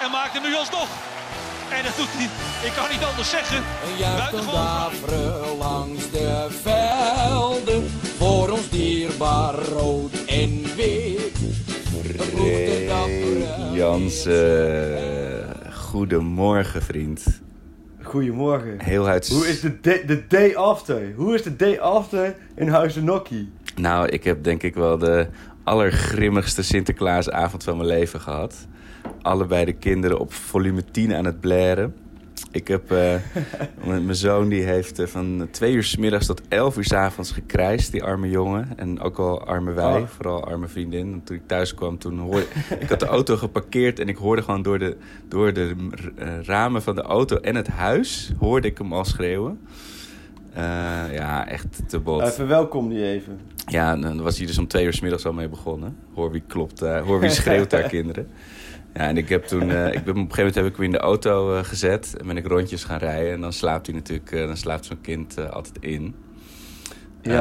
en maakt hem nu alsnog. En dat doet hij, ik kan niet anders zeggen. Een juichend Buitengewoon. daveren langs de velden. Voor ons dierbaar rood en wit. Dappere Jansen, goedemorgen vriend. Goedemorgen. Heel uit... Hoe is de day, de day after? Hoe is de day after in Huizen Nokkie? Nou, ik heb denk ik wel de allergrimmigste Sinterklaasavond van mijn leven gehad. Allebei de kinderen op volume 10 aan het blaren. Ik heb... eh, mijn zoon die heeft eh, van twee uur s middags tot elf uur s avonds gekrijsd, die arme jongen. En ook al arme wij, Oh. vooral arme vriendin. En Toen ik thuis kwam, toen hoorde ik had de auto geparkeerd en ik hoorde gewoon door de, door de eh, ramen van de auto en het huis, hoorde ik hem al schreeuwen. Ja, echt te bot. Uh, verwelkom die even. Ja, dan was hij dus om twee uur s middags al mee begonnen. Hoor wie klopt daar, hoor wie schreeuwt daar kinderen. Ja, en ik heb toen, eh, ik ben, op een gegeven moment heb ik hem in de auto eh, gezet en ben ik rondjes gaan rijden. En dan slaapt hij natuurlijk, eh, dan slaapt zo'n kind altijd in. Ja,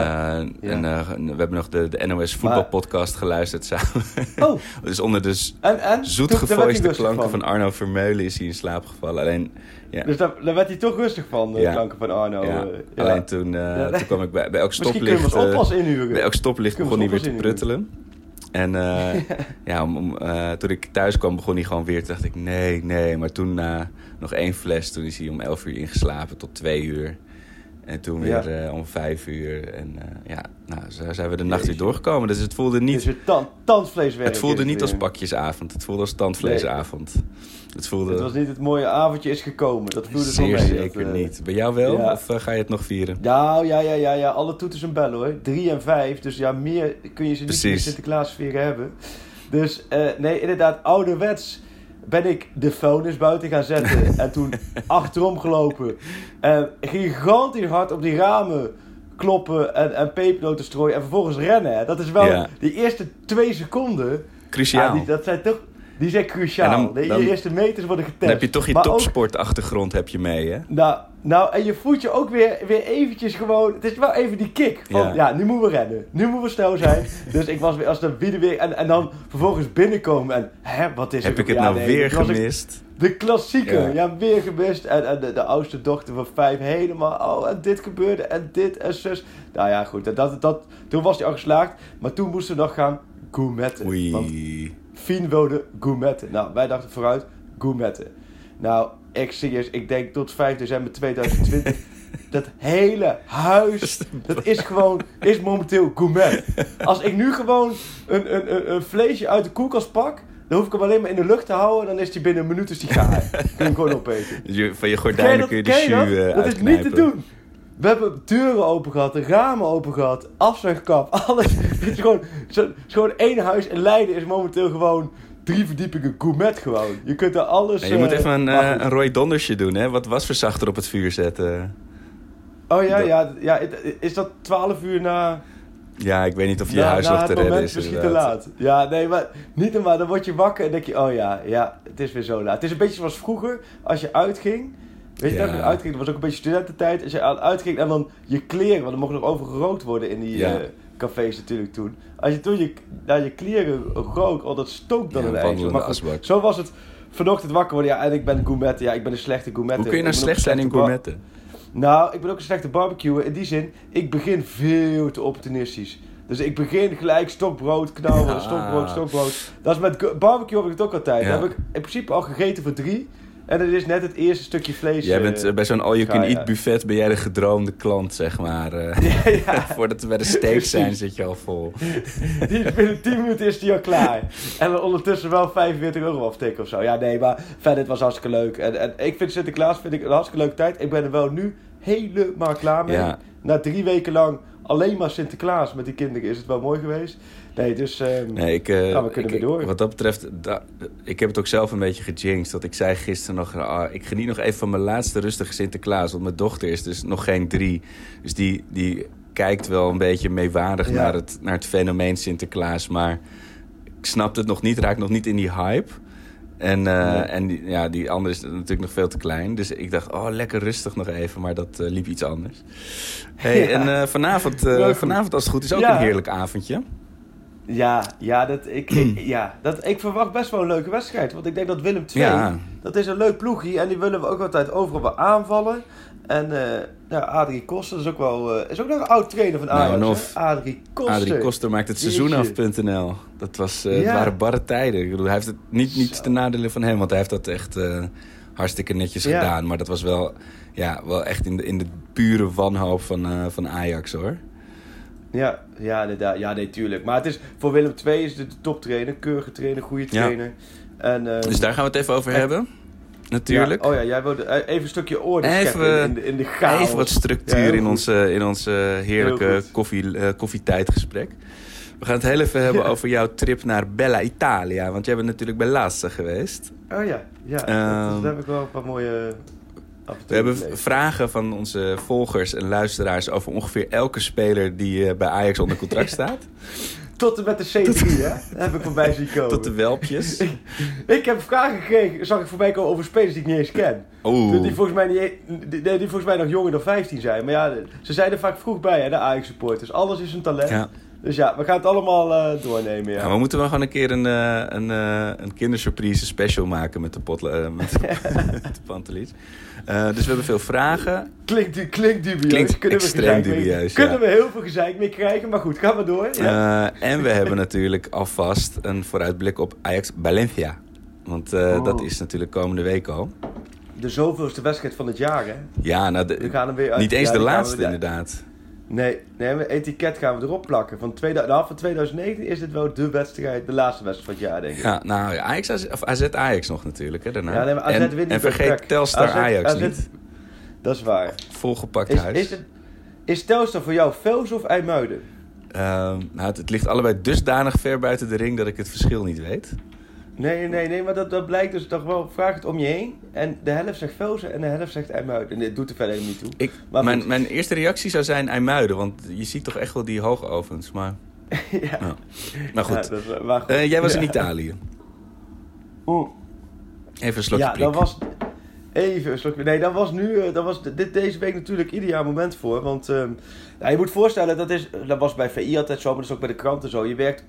ja. En we hebben nog de, de NOS voetbalpodcast geluisterd samen. Oh, dus onder de en? en? zoet rustig klanken van Arno Vermeulen is hij in slaap gevallen. Alleen, ja, Dus daar, daar werd hij toch rustig van, de Ja. klanken van Arno. ja, ja. alleen toen, toen kwam ik bij, bij elk Misschien kunnen we stoplicht... ons oppas inhuren. Bij elk stoplicht begon hij weer te pruttelen. En eh, ja, om, om, eh, toen ik thuis kwam begon hij gewoon weer. Toen dacht ik, nee, nee. Maar toen na nog één fles, toen is hij om elf uur ingeslapen tot twee uur. En toen Ja. weer eh, om vijf uur. En eh, ja, nou, zo zijn we de nacht weer doorgekomen. Dus het voelde Dit is niet, weer tan- tandvleeswerk. het voelde is niet als pakjesavond. Het voelde als tandvleesavond. Het voelde Het was niet het mooie avondje is gekomen. Dat voelde zeer mee. zeker dat, eh, niet. Bij jou wel? ja. Of eh, ga je het nog vieren? Nou, ja, ja, ja, ja. Alle toeters en bellen hoor. Drie en vijf. Dus ja, meer kun je ze niet in de Precies. Sinterklaasferen hebben. Dus eh, nee, inderdaad, ouderwets ben ik de vuilnis buiten gaan zetten. en toen achterom gelopen. En gigantisch hard op die ramen kloppen en, en pepernoten strooien. En vervolgens rennen. Dat is wel Ja. die eerste twee seconden. Cruciaal. Die, dat zijn toch... Die zijn cruciaal. En dan- je eerste meters worden getest. Dan heb je toch je topsportachtergrond heb je mee, hè? nou, nou, en je voelt je ook weer, weer eventjes gewoon... Het is wel even die kick. Van, Ja. ja. nu moeten we rennen. Nu moeten we snel zijn. dus ik was weer als de bieden weer... En, en dan vervolgens binnenkomen en... Hè, wat is Heb ik het nou nee, weer ik- gemist? De klassieker. Ja. Ja, weer gemist. En, en de, de oudste dochter van vijf helemaal... Oh, en dit gebeurde. En dit en zus. Nou ja, goed. Dat, dat, dat, toen was hij al geslaagd. Maar toen moesten we nog gaan gourmetten. Want Oei. Fien wilde gourmetten. Nou, wij dachten vooruit, gourmetten. Nou, ik serieus, ik denk tot 5 december 2020. dat hele huis, dat is gewoon, is momenteel gourmet. Als ik nu gewoon een, een, een, vleesje uit de koelkast pak, dan hoef ik hem alleen maar in de lucht te houden. Dan is die binnen een minuut is die gaar. Kun je hem gewoon opeten. Van je gordijnen kun je de dat? jus eh, Dat is niet te doen. We hebben deuren open gehad, de ramen open gehad, afzuigkap, alles. Het is gewoon, zo, het is gewoon één huis in Leiden is momenteel gewoon drie verdiepingen gourmet gewoon. Je kunt er alles... Ja, je moet eh, even een, goed. een Roy Dondersje doen, hè? Wat wasverzachter op het vuur zetten. Oh ja, dat- ja, ja, is dat 12 uur na... Ja, ik weet niet of je huis nog te redden is. misschien te laat. Ja, nee, maar niet normaal. Dan word je wakker en denk je, oh ja, ja, het is weer zo laat. Het is een beetje zoals vroeger, als je uitging. Weet je Ja. dat uitging? Dat was ook een beetje studententijd. Als je aan uitging en dan je kleren, want er mocht nog over gerookt worden in die Ja. eh, cafés natuurlijk toen. Als je toen je, naar je kleren rook, oh dat stonk dan Ja, een een eind. wandelende Maar goed, asbak. Zo was het vanochtend wakker worden. Ja, en ik ben gourmet. Ja, ik ben een slechte gourmet. Hoe kun je nou slecht zijn in gourmetten? Nou, ik ben ook een slechte barbecue. In die zin, ik begin veel te opportunistisch. Dus ik begin gelijk stokbrood, knauwen, stokbrood, stokbrood. Dat is met barbecue heb ik het ook altijd. Ja. Dan heb ik in principe al gegeten voor drie. En dat is net het eerste stukje vlees. Jij eh, bent eh, bij zo'n all-you-can-eat ja. buffet ben jij de gedroomde klant, zeg maar. eh. Voordat we bij de steak zijn, zit je al vol. Die, binnen 10 minuten is die al klaar. En dan ondertussen wel 45 euro aftikken of zo. Ja, nee, maar verder, het was hartstikke leuk. En, en ik vind Sinterklaas vind ik een hartstikke leuke tijd. Ik ben er wel nu helemaal klaar mee. Ja. Na drie weken lang alleen maar Sinterklaas met die kinderen is het wel mooi geweest. Nee, dus ehm, Nee, ik, eh, Ja, we kunnen ik- weer door. Wat dat betreft, da- ik heb het ook zelf een beetje gejinxed. Dat ik zei gisteren nog, ah, ik geniet nog even van mijn laatste rustige Sinterklaas. Want mijn dochter is dus nog geen drie. Dus die, die kijkt wel een beetje meewarig Ja. naar, het, naar het fenomeen Sinterklaas. Maar ik snapte het nog niet, raak nog niet in die hype. En, eh, Nee. en die, ja, die andere is natuurlijk nog veel te klein. Dus ik dacht, oh, lekker rustig nog even. Maar dat eh, liep iets anders. Hey, Ja. En eh, vanavond, eh, vanavond, als het goed is, ook Ja. een heerlijk avondje. Ja, ja, dat, ik, ik- ja dat, ik verwacht best wel een leuke wedstrijd. Want ik denk dat Willem II, Ja. dat is een leuk ploegje. En die willen we ook altijd overal wel aanvallen. En eh ja, Adrie Koster is ook wel eh, is ook nog een oud trainer van Nou, Ajax. of Adrie Koster. Adrie Koster maakt het seizoen af.nl. Dat was, eh, Ja. waren barre tijden. Ik bedoel, hij heeft het niet, niet Zo. ten nadele van hem, want hij heeft dat echt hartstikke netjes Ja. gedaan. Maar dat was wel, ja, wel echt in de, in de pure wanhoop van, van Ajax hoor. Ja, ja, inderdaad. Ja, nee, tuurlijk. Maar het is, voor Willem II is het de toptrainer. Keurige trainer, goede Ja. trainer. En, eh, Dus daar gaan we het even over hebben. Natuurlijk. Ja, oh ja, jij wilde eh, even een stukje orde Even, in, de, in de chaos. Even wat structuur in, onze, in onze heerlijke koffie, eh, koffietijdgesprek. We gaan het heel even hebben over jouw trip naar Bella Italia. Want jij bent natuurlijk bij Lassa geweest. Oh ja, ja. dat, Ehm, daar heb ik wel een paar mooie We hebben vragen van onze volgers en luisteraars over ongeveer elke speler die eh, bij Ajax onder contract staat. Tot en met de C3, hè? Heb ik voorbij zien komen. Tot de welpjes. Ik heb vragen gekregen, zag ik voorbij komen over spelers die ik niet eens ken. Oeh. Die volgens, mij niet, e- die, die volgens mij nog jonger dan 15 zijn. Maar ja, ze zijn er vaak vroeg bij, hè, de Ajax-supporters. Alles is een talent. Ja. Dus ja, we gaan het allemaal eh, doornemen, ja. Ja, we moeten wel gewoon een keer een, eh, een, eh, een kindersurprise special maken met de, pot, eh, met, de Pantelies. Dus we hebben veel vragen. Klinkt, du- klinkt dubieus. Klinkt Kunnen we extreem mee- dubieus, Kunnen we heel veel gezeik mee krijgen, maar goed, gaan we door. Ja. En we hebben natuurlijk alvast een vooruitblik op Ajax Valencia. Want Oh. dat is natuurlijk komende week al. De zoveelste wedstrijd van het jaar, hè? Ja, nou, de- We gaan hem weer uit- niet eens ja, de we laatste inderdaad. Nee, nee, maar etiket gaan we erop plakken. Van, 2000, nou, van 2019 is dit wel de wedstrijd, de laatste wedstrijd van het jaar, denk ik. Ja, nou, ja, Ajax, of AZ Ajax nog natuurlijk, hè, daarna. Ja, nee, maar AZ en, wint niet en vergeet. Telstar AZ Ajax AZ niet. Dat is waar. Volgepakt Is, huis. is, het, is Telstar voor jou Vels of IJmuiden? Ehm, nou, het, het ligt allebei dusdanig ver buiten de ring dat ik het verschil niet weet. Nee, nee, nee, maar dat, dat blijkt dus toch wel. Vraag het om je heen. En de helft zegt Velzen en de helft zegt IJmuiden. En dit doet er verder niet toe. Ik, Maar mijn, mijn eerste reactie zou zijn IJmuiden, want je ziet toch echt wel die hoogovens. Maar, ja. nou. maar goed, Ja, dat maar goed. Eh, jij was in. Italië. Oeh. Even een slokje Ja, dat was. Even een slokje. Nee, dat was nu. eh, Dat was dit, deze week natuurlijk ideaal moment voor. Want ehm, nou, je moet voorstellen, dat, is, dat was bij VI altijd zo, maar dat is ook bij de kranten zo. Je werkt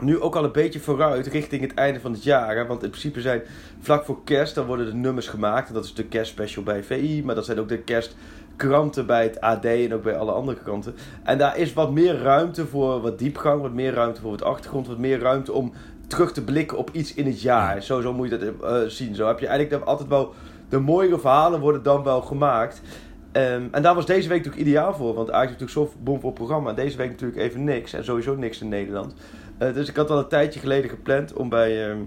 nu ook al een beetje vooruit richting het einde van het jaar. Hè? Want in principe zijn vlak voor kerst, dan worden de nummers gemaakt. En dat is de kerstspecial bij VI, maar dat zijn ook de kerstkranten bij het AD en ook bij alle andere kranten. En daar is wat meer ruimte voor wat diepgang, wat meer ruimte voor wat achtergrond, wat meer ruimte om terug te blikken op iets in het jaar. Zo, zo moet je dat eh, zien. Zo heb je eigenlijk altijd wel de mooiere verhalen worden dan wel gemaakt. Ehm, en daar was deze week natuurlijk ideaal voor, want eigenlijk natuurlijk zo'n bomvol programma. En deze week natuurlijk even niks en sowieso niks in Nederland. Eh, dus ik had al een tijdje geleden gepland om bij ehm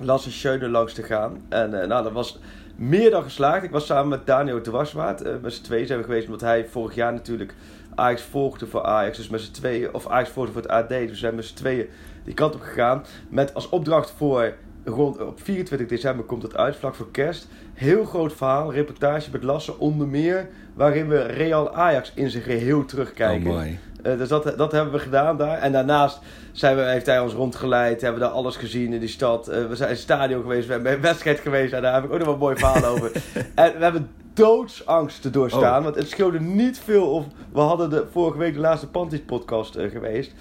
Lasse Schöne langs te gaan. En eh, nou, dat was meer dan geslaagd. Ik was samen met Daniel Dwarswaard. eh met z'n tweeën zijn we geweest, omdat hij vorig jaar natuurlijk Ajax volgde voor Ajax. Dus met z'n tweeën, of Ajax volgde voor het AD. Dus we zijn met z'n tweeën die kant op gegaan. Met als opdracht voor rond op 24 december komt het uit, vlak voor kerst. Heel groot verhaal, reportage met Lasse onder meer. Waarin we Real Ajax in zijn geheel terugkijken. Oh, mooi. Dus dat, dat hebben we gedaan daar. En daarnaast zijn we, heeft hij ons rondgeleid. Hebben we daar alles gezien in die stad. Eh, we zijn in het stadion geweest. We hebben bij een wedstrijd geweest. En daar heb ik ook nog wel een mooi verhaal over. En we hebben doodsangst te doorstaan. Oh. Want het scheelde niet veel of... We hadden de, vorige week de laatste Panties podcast eh, geweest.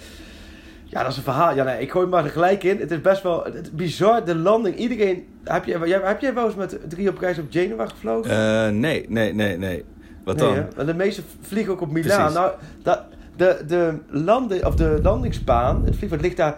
Ja, dat is een verhaal. Ja, nee, ik gooi maar er gelijk in. Het is best wel het bizar. De landing. Iedereen... Heb jij, heb jij wel eens met drie op reis op Genua gevlogen? Eh, nee, nee, nee, nee. Wat dan? Want de meeste vliegen ook op Milaan. Nou, dat, de, de, landen, of de landingsbaan, het vliegveld ligt daar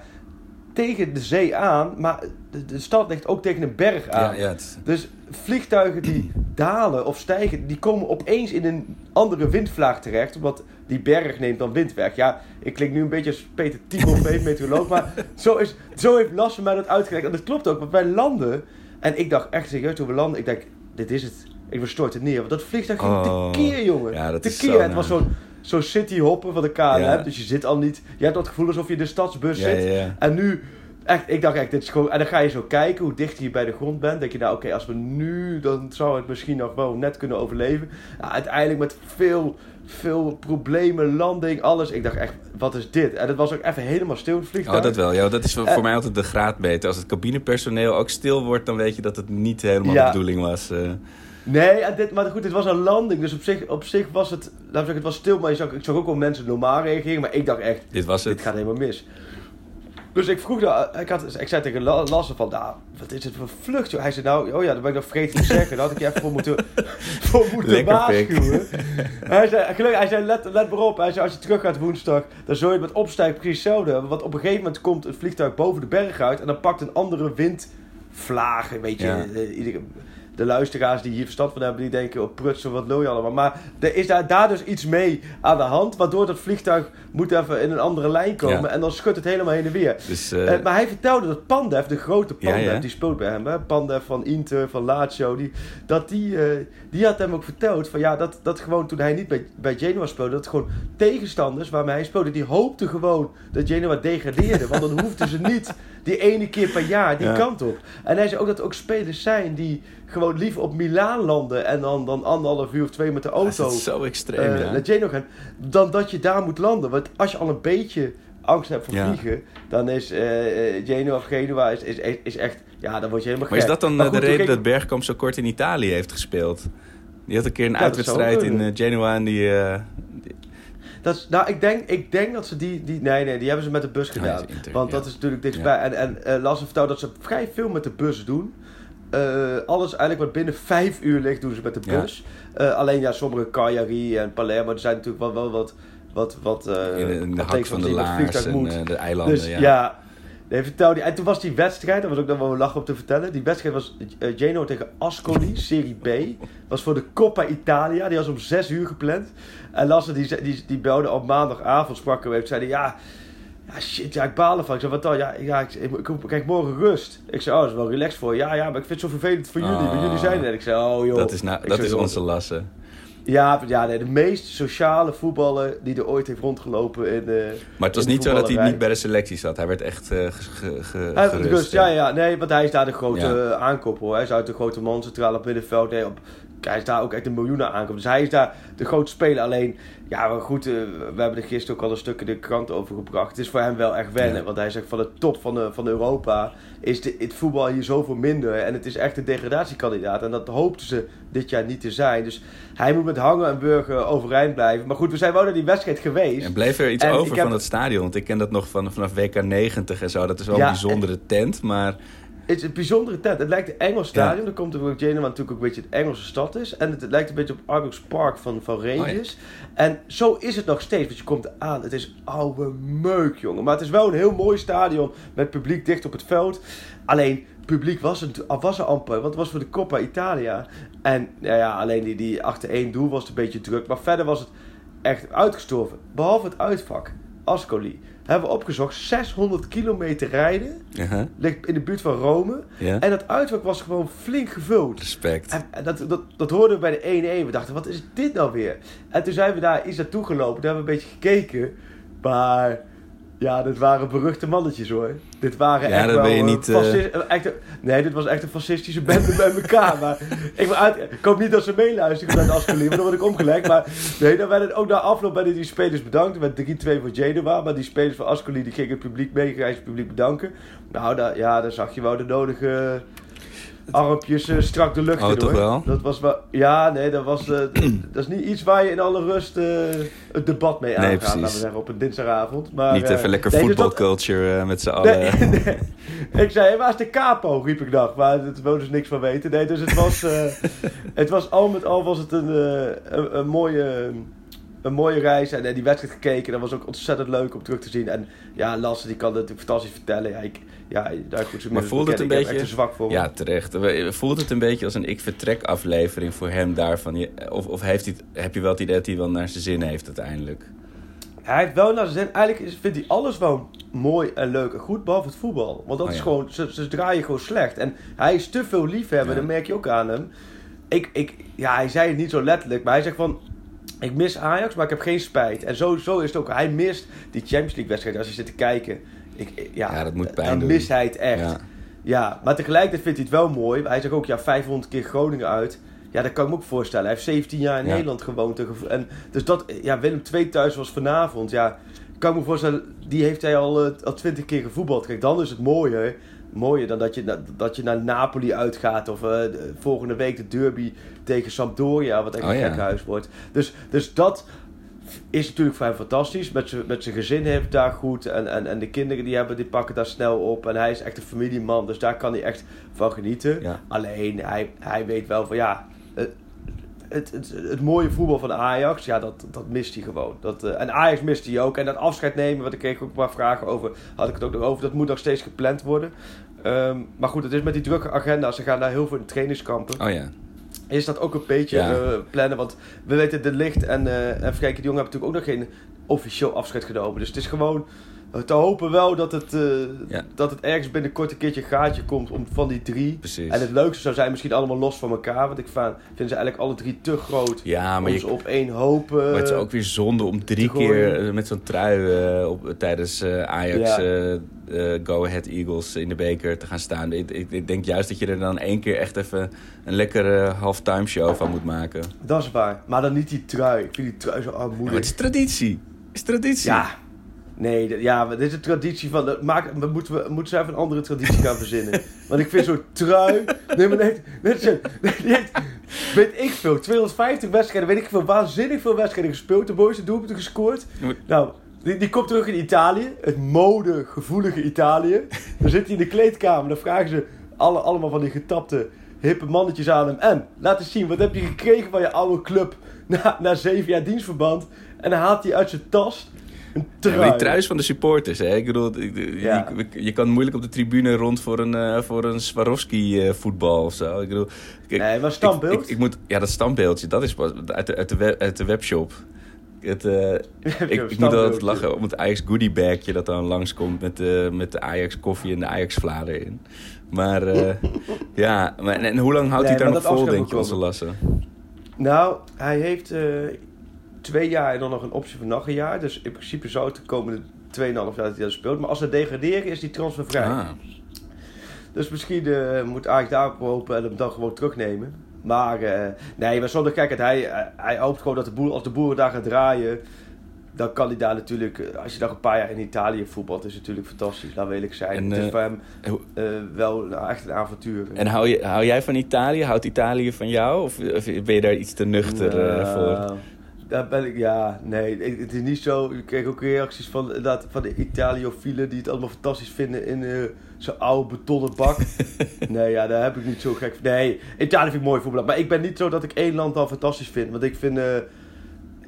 tegen de zee aan, maar de, de stad ligt ook tegen een berg aan. ja, ja, het, Dus vliegtuigen die dalen of stijgen, die komen opeens in een andere windvlaag terecht. Omdat die berg neemt dan wind weg. Ja, ik klink nu een beetje als Peter Timofeef, meteoroloog. Maar zo, is, zo heeft Lasse mij dat uitgelegd. En dat klopt ook, want wij landen. En ik dacht echt serieus toen we landen. Ik denk, dit is het. Ik verstoort het neer. Want dat vliegtuig ging Oh, tekeer, jongen. ja, dat is tekeer. zo Het was naar. Zo'n zo city hoppen van de KLM. Ja. Dus je zit al niet... Je hebt dat gevoel alsof je in de stadsbus Ja, zit. En nu... Echt, ik dacht echt, dit is gewoon... En dan ga je zo kijken hoe dicht je bij de grond bent. denk je, nou oké, als we nu... Dan zou het misschien nog wel net kunnen overleven. Ja, uiteindelijk met veel, veel problemen, landing, alles. Ik dacht echt, wat is dit? En het was ook even helemaal stil, het vliegtuig. Oh, dat wel. Ja, dat is voor, mij altijd de graadmeter. Als het cabinepersoneel ook stil wordt, dan weet je dat het niet helemaal Ja. de bedoeling was. eh. Nee, dit, maar goed, dit was een landing. Dus op zich, op zich was het, laten we zeggen, het was stil. Maar je zag, ik zag ook wel mensen normaal reageren. Maar ik dacht echt, dit was het. dit gaat helemaal mis. Dus ik vroeg, nou, ik, had, ik zei tegen La- Lasse van, nou, wat is het voor vlucht? joh? Hij zei, nou, oh ja, dat ben ik nog vergeten te zeggen. Daar had ik je even voor moeten, voor moeten Lekker waarschuwen. hij zei, gelukkig, hij zei, let, let maar op. Hij zei, als je terug gaat woensdag, dan zul je het met opstijgen precies hetzelfde hebben. Want op een gegeven moment komt het vliegtuig boven de berg uit. En dan pakt een andere windvlaag, weet je. Ja. eh, de luisteraars die hier verstand van hebben, die denken, oh prutsen, wat lul je allemaal. Maar er is daar, daar dus iets mee aan de hand, waardoor dat vliegtuig moet even in een andere lijn komen. Ja. En dan schudt het helemaal heen en weer. Dus, eh, Eh, maar hij vertelde dat Pandev, de grote Pandev, ja. die speelt bij hem, hè? Pandev van Inter, van Lazio, die, dat die, eh, die had hem ook verteld van ja, dat, dat gewoon toen hij niet bij, bij Genoa speelde, dat gewoon tegenstanders waarmee hij speelde, die hoopten gewoon dat Genoa degradeerde. want dan hoefden ze niet die ene keer per jaar die Ja. kant op. En hij zei ook dat er ook spelers zijn die gewoon liever op Milaan landen en dan, dan anderhalf uur of twee met de dat is auto het zo extreem, ja. naar Genoa gaan, dan dat je daar moet landen. Want als je al een beetje angst hebt voor Ja. vliegen, dan is eh, Genoa of Genua is, is, is echt, ja, dan word je helemaal Maar is gek. dat dan de reden dat Bergkamp zo kort in Italië heeft gespeeld? Die had een keer een Ja, dat uitwedstrijd in Genoa en die... Dat nou, ik denk, ik denk dat ze die, die... Nee, nee, die hebben ze met de bus gedaan. Inter, want ja. dat is natuurlijk dichtbij. En, en eh Lasse vertelde dat ze vrij veel met de bus doen. Eh, alles eigenlijk wat binnen vijf uur ligt, doen ze met de bus. Eh, alleen ja, sommige Cagliari en Palermo, er zijn natuurlijk wel, wel wat... wat, wat in, de- in de hak van de Laars en moet. de eilanden, Dus ja. Nee, vertel die. En toen was die wedstrijd, daar was ook nog wel een lach op te vertellen. Die wedstrijd was eh, Genoa tegen Ascoli, Serie B. Was voor de Coppa Italia, die was om 6 uur gepland. En Lasse die, die, die belde op maandagavond, sprak er even. Zeiden ja, ja, shit, ja, ik baal ervan. Ik zei, wat dan? Ja, ja ik, ik, ik krijg morgen rust. Ik zei, oh, dat is wel relaxed voor je. Ja, ja, maar ik vind het zo vervelend voor jullie. Ah. Want jullie zijn er. Ik zei, oh joh. Dat is, nou, dat is onze lassen. Ja, ja nee, de meest sociale voetballer die er ooit heeft rondgelopen in... eh, Maar het was niet zo dat hij niet bij de selectie zat. Hij werd echt eh, ge- ge- Hij gerust. ja, ja, nee, want hij is daar de grote Ja. hoor. Hij is uit de grote man, centraal op middenveld. Nee, op, hij is daar ook echt een miljoenen aankoop. Dus hij is daar de grote speler. Alleen, ja, maar goed, eh, we hebben er gisteren ook al een stuk in de krant over gebracht. Het is voor hem wel echt wennen. Ja. Want hij zegt van de top van, de, van Europa is de, het voetbal hier zoveel minder. En het is echt een degradatiekandidaat. En dat hoopten ze dit jaar niet te zijn. Dus hij moet met hangen en burgen overeind blijven. Maar goed, we zijn wel naar die wedstrijd geweest. En bleef er iets En over heb- van het stadion? Want ik ken dat nog van, vanaf WK 90 en zo. Dat is wel Ja, een bijzondere tent, maar... Het is een bijzondere tent. Het lijkt een Engels stadion. Dat komt omdat Genoa natuurlijk ook een beetje een Engelse stad is. En het, het lijkt een beetje op Argos Park van, van Rangers. En zo is het nog steeds. Want je komt aan. Het is oude meuk, jongen. Maar het is wel een heel mooi stadion. Met publiek dicht op het veld. Alleen, publiek was er, was er amper. Want het was voor de Coppa Italia. En nou ja, alleen die, die achter één doel was het een beetje druk. Maar verder was het echt uitgestorven. Behalve het uitvak. Ascoli. Hebben we opgezocht. 600 kilometer rijden. Ligt in de buurt van Rome. En dat uitvak was gewoon flink gevuld. respect. En, en dat, dat, dat hoorden we bij de 1-1. We dachten, wat is dit nou weer? En toen zijn we daar iets naartoe gelopen. Toen hebben we een beetje gekeken. Maar ja, dit waren beruchte mannetjes hoor. Dit waren Ja, echt dat wel... ben je eh, niet, eh, eh, echt, nee, dit was echt een fascistische bende bij elkaar. Maar ik, uit, ik hoop niet dat ze meeluisteren naar de Ascoli, want dan word ik omgelegd. Maar nee, dan werden ook na afloop werden die spelers bedankt. Er werd 3-2 voor Genoa. Maar die spelers van Ascoli die gingen het publiek mee, het publiek bedanken. Nou, daar, ja, daar zag je wel de nodige armpjes eh, strak de lucht Oh, in toch hoor. wel? Dat was wel... Ja, nee, dat was... eh, dat is niet iets waar je in alle rust eh, het debat mee Nee, aangaat, precies. laten we zeggen, op een dinsdagavond. Maar, Niet even lekker nee, dus dat- voetbalculture met z'n allen. Nee, nee. Ik zei, hey, waar is de capo? riep ik nog. Maar het wou dus niks van weten. Nee, dus het was, het was al met al was het een, een, een mooie, een mooie reis. En eh, die wedstrijd gekeken. Dat was ook ontzettend leuk om terug te zien. En ja, Lasse die kan het fantastisch vertellen. Ja, ik, ja daar goed zo Maar voelde het een beetje- echt een zwak voor. Ja, terecht. Voelt het een beetje als een ik vertrek aflevering voor hem daarvan? Of, of heeft hij, heb je wel het idee dat hij wel naar zijn zin heeft uiteindelijk? Hij heeft wel naar zijn zin. Eigenlijk vindt hij alles wel mooi en leuk en goed, behalve het voetbal. Want dat Oh, is gewoon, ze, ze draaien gewoon slecht. En hij is te veel liefhebber, Ja. dat merk je ook aan hem. Ik, ik, ja, hij zei het niet zo letterlijk, maar hij zegt van... Ik mis Ajax, maar ik heb geen spijt. En zo, zo is het ook. Hij mist die Champions League wedstrijd als je zit te kijken. Ik, ik- ja, Ja, dat moet pijn dan doen. mist hij het echt. Ja. Ja, maar tegelijkertijd vindt hij het wel mooi. Hij zegt ook, ja, 500 keer Groningen uit. Ja, dat kan ik me ook voorstellen. Hij heeft 17 jaar in Ja. Nederland gewoond. En dus dat, ja, Willem II thuis was vanavond. Ja, ik kan me voorstellen, die heeft hij al, eh, al 20 keer gevoetbald. Kijk, dan is het mooier. Mooier dan dat je, dat je naar Napoli uitgaat. Of eh, de- volgende week de derby tegen Sampdoria, wat echt Oh, een ja. gek huis wordt. Dus, dus dat is natuurlijk voor hem fantastisch. Met zijn met zijn gezin heeft het daar goed. En, en, en de kinderen die, hebben, die pakken daar snel op. En hij is echt een familieman. Dus daar kan hij echt van genieten. Ja. Alleen, hij, hij weet wel van ja... Het, het, het, mooie voetbal van Ajax, ja, dat, dat mist hij gewoon. Dat, eh, en Ajax mist hij ook. En dat afscheid nemen, wat ik kreeg ook een paar vragen over, had ik het ook nog over. Dat moet nog steeds gepland worden. Ehm, maar goed, het is met die drukke agenda. Ze gaan daar heel veel in trainingskampen Oh ja. is dat ook een beetje Ja. eh, plannen. Want we weten, de licht en, eh en Frenkie de Jong hebben natuurlijk ook nog geen officieel afscheid genomen. Dus het is gewoon te hopen wel dat het, eh, Ja. dat het ergens binnenkort een keertje een gaatje komt om, van die drie. Precies. En het leukste zou zijn misschien allemaal los van elkaar. Want ik vind ze eigenlijk alle drie te groot Ja, maar om je, ze op één hoop... eh, Maar het is ook weer zonde om drie keer eh, met zo'n trui op, tijdens Ajax Ja. Go Ahead Eagles in de beker te gaan staan. Ik, ik, ik denk juist dat je er dan één keer echt even een lekkere halftime show van moet maken. Dat is waar. Maar dan niet die trui. Ik vind die trui zo Ja, maar armoedig. het is traditie. Het is traditie. Ja. Nee, ja, dit is een traditie van... dat Maak, we moeten, we moeten ze even een andere traditie gaan verzinnen. Want ik vind zo'n trui... Nee, maar net... net zo, nee, net- weet ik veel. 250 wedstrijden, weet ik veel. Waanzinnig veel wedstrijden gespeeld. De mooiste doelpunten gescoord. Nou, die, die komt terug in Italië. Het modegevoelige Italië. Dan zit hij in de kleedkamer. Dan vragen ze alle, allemaal van die getapte hippe mannetjes aan hem. En, laat eens zien, wat heb je gekregen van je oude club na, na zeven jaar dienstverband? En dan haalt hij uit zijn tas Ja, trui. die truis van de supporters, hè? Ik bedoel, je, Ja. je, je kan moeilijk op de tribune rond voor een, eh, voor een Swarovski eh, voetbal of zo. Ik bedoel, Nee, maar standbeeld? Ik, ik, ik moet, ja, dat standbeeldje, dat is pas uit de, uit de, web, uit de webshop. Het, eh, ik, moet altijd lachen om het Ajax goodie bagje dat dan langskomt met de, met de Ajax koffie en de Ajax vla erin. Maar ja, maar, en, en hoe lang houdt Nee, hij daar nog vol, denk je, onze lassen? Nou, hij heeft twee jaar en dan nog een optie van nog een jaar. Dus in principe zou het de komende 2,5 jaar dat hij dat speelt. Maar als ze degraderen is die transfervrij. Ah, Dus misschien eh, moet Ajax daarop hopen en hem dan gewoon terugnemen. Maar eh, nee, maar zonder gekheid. Hij, hij, hij hoopt gewoon dat de boer, als de boeren daar gaan draaien... dan kan hij daar natuurlijk... eh, Als je nog een paar jaar in Italië voetbalt... is het natuurlijk fantastisch, laat we eerlijk zijn. En, het is voor hem wel nou, echt een avontuur. En hou, je, hou jij van Italië? Houdt Italië van jou? Of, of ben je daar iets te nuchter voor? Daar ben ik, ja, nee, het is niet zo. Ik kreeg ook reacties van, inderdaad, van de Italiofielen die het allemaal fantastisch vinden in eh, zo'n oude betonnen bak. nee, ja, daar heb ik niet zo gek van. Nee, Italië vind ik mooi voetbal. Maar ik ben niet zo dat ik één land dan fantastisch vind. Want ik vind eh,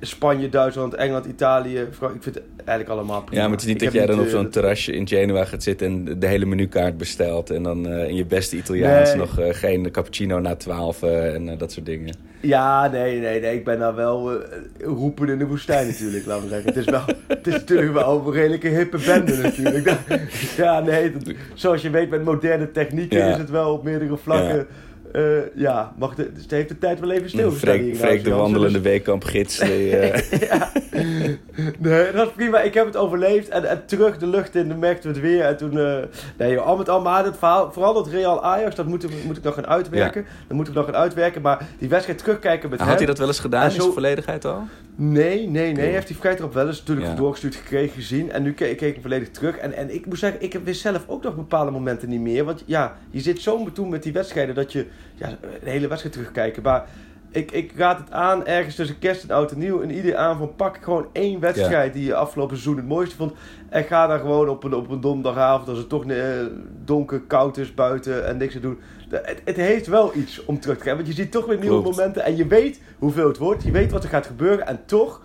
Spanje, Duitsland, Engeland, Italië, ik vind het eigenlijk allemaal prima. Ja, maar het is niet Ik dat jij dan op eh, zo'n terrasje in Genua gaat zitten en de hele menukaart bestelt. En dan eh, in je beste Italiaans Nee. nog eh, geen cappuccino na twaalf eh, en eh, dat soort dingen. Ja, nee, nee, nee. Ik ben nou wel eh, roepen in de woestijn natuurlijk, laten we zeggen. Het is, wel, het is natuurlijk wel een redelijke hippe bende natuurlijk. Ja, nee, dat- zoals je weet met moderne technieken Ja. is het wel op meerdere vlakken... eh, ja, mag de, dus heeft de tijd wel even Freek, hier. Freek de wandelende Jansen. weekkampgids. die, eh, ja. Nee, dat is prima. Ik heb het overleefd. En, en terug de lucht in, dan merkten we het weer. En toen... eh, nee joh, al met al. Maar het verhaal, vooral dat Real Ajax, dat moeten we, moet ik nog gaan uitwerken. Dat moeten we nog gaan uitwerken. Maar die wedstrijd terugkijken met had hem... hij dat wel eens gedaan in zo- zijn volledigheid al? Nee, nee, nee. Hij heeft die vrij erop wel eens natuurlijk Ja. doorgestuurd gekregen, gezien. En nu keek, keek ik volledig terug. En, en ik moet zeggen, ik wist zelf ook nog bepaalde momenten niet meer. Want ja, je zit zo betoend met die wedstrijden dat je ja, een hele wedstrijd terugkijken. Maar ik, ik raad het aan ergens tussen kerst en oud en nieuw. En ieder aan van pak gewoon één wedstrijd die je afgelopen seizoen het mooiste vond. En ga daar gewoon op een, op een donderdagavond als het toch eh, donker, koud is buiten en niks te doen. Het, het heeft wel iets om terug te gaan. Want je ziet toch weer nieuwe Klopt. momenten. En je weet hoeveel het wordt. Je weet wat er gaat gebeuren. En toch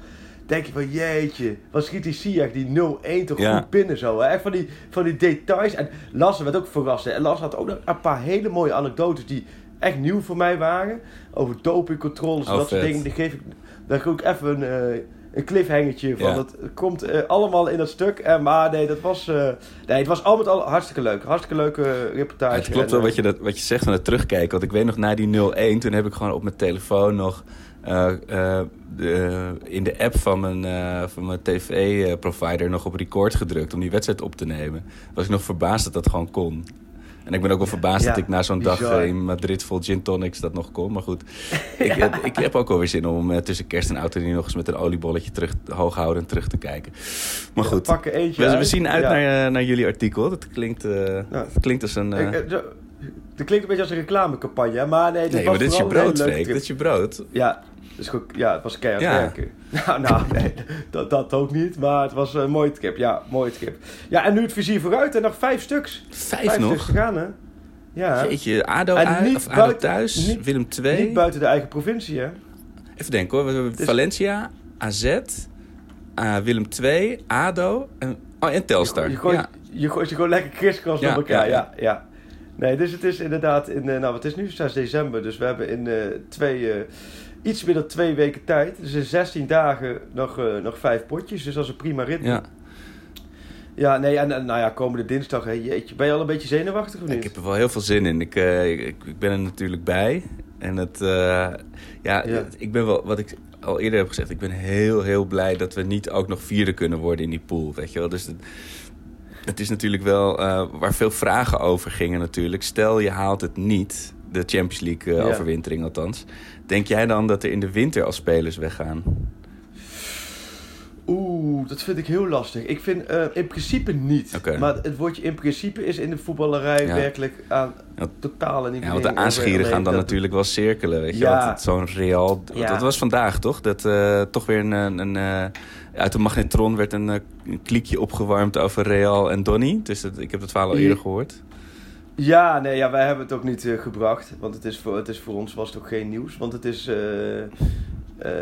denk je van jeetje, wat schiet die Siak die 0-1 toch Ja. goed binnen zo. Hè? Echt van die, van die details. En Lasse werd ook verrast. hè. En Lasse had ook nog een paar hele mooie anekdotes die echt nieuw voor mij waren. Over dopingcontroles en Oh, dat soort dingen. Die geef ik, daar ga ik ook even een, eh, een cliffhangertje van Ja. het komt eh, allemaal in dat stuk. En, maar nee, dat was, eh, nee, het was al met al hartstikke leuk. Hartstikke leuke reportage. het klopt En, wel eh, wat je, dat, wat je zegt van het terugkijken. Want ik weet nog na die 0-1, toen heb ik gewoon op mijn telefoon nog... eh, eh, de, in de app van mijn, eh, van mijn tv-provider nog op record gedrukt... om die wedstrijd op te nemen. Was ik nog verbaasd dat dat gewoon kon. En ik ben ook wel verbaasd Ja, dat ik na zo'n dag bizar. eh, in Madrid vol gin tonics dat nog kon. Maar goed, ik, heb, ik heb ook alweer zin om eh, tussen kerst en oud en nieuw nog eens met een oliebolletje terug, hooghouden terug te kijken. Maar goed, we, zien uit naar, eh, naar jullie artikel. Dat klinkt, eh, klinkt als een... eh, Ik, eh, Het klinkt een beetje als een reclamecampagne, maar nee, dit nee, was maar dit is je brood, Freek. Dit is je brood. Ja, dus goed, ja, het was keihard Ja. werken. Nou, nou nee, dat, dat ook niet, maar het was een mooie trip. Ja, mooie trip. Ja, en nu het vizier vooruit en nog vijf stuks. Vijf, stuks nog? te gaan, hè? Ja. Jeetje, ADO, En uit, niet of ADO buiten- thuis, niet- Willem II. Niet buiten de eigen provincie, hè? Even denken hoor. We hebben Dus- Valencia, AZ, eh, Willem II, ADO en, oh, en Telstar. Je gooit, ja. je, gooit je gewoon lekker kriskras Ja, door elkaar, ja, ja, ja. Nee, dus het is inderdaad in, eh, nou wat is nu, 6 december, dus we hebben in eh, twee, eh, iets meer dan twee weken tijd, dus in 16 dagen nog, nog vijf potjes, dus dat is een prima ritme. ja. Ja, nee, en, en nou ja, komende dinsdag, jeetje, ben je al een beetje zenuwachtig of niet? Ik heb er wel heel veel zin in. Ik, ik, ik ben er natuurlijk bij. En het, ja, Ja. het- ik ben wel, wat ik al eerder heb gezegd, ik ben heel, heel blij dat we niet ook nog vierde kunnen worden in die pool. Weet je wel? Dus het, het is natuurlijk wel eh, waar veel vragen over gingen natuurlijk. Stel je haalt het niet, de Champions League eh, Ja. overwintering althans. Denk jij dan dat er in de winter al spelers weggaan? Oeh, dat vind ik heel lastig. Ik vind eh, in principe niet. Maar het woordje in principe is in de voetballerij Ja. werkelijk aan Ja. totale niet Ja, want de aanschieren gaan dan natuurlijk wel cirkelen, weet je. Ja. Zo'n Real... Ja. Dat was vandaag, toch? Dat eh, toch weer een... een, een, eh, uit de magnetron werd een, een kliekje opgewarmd over Real en Donny. Dus dat, ik heb het verhaal al eerder gehoord. Ja, nee, ja, wij hebben het ook niet gebracht. Want het is, voor, het is voor ons was het ook geen nieuws. Want het is... eh,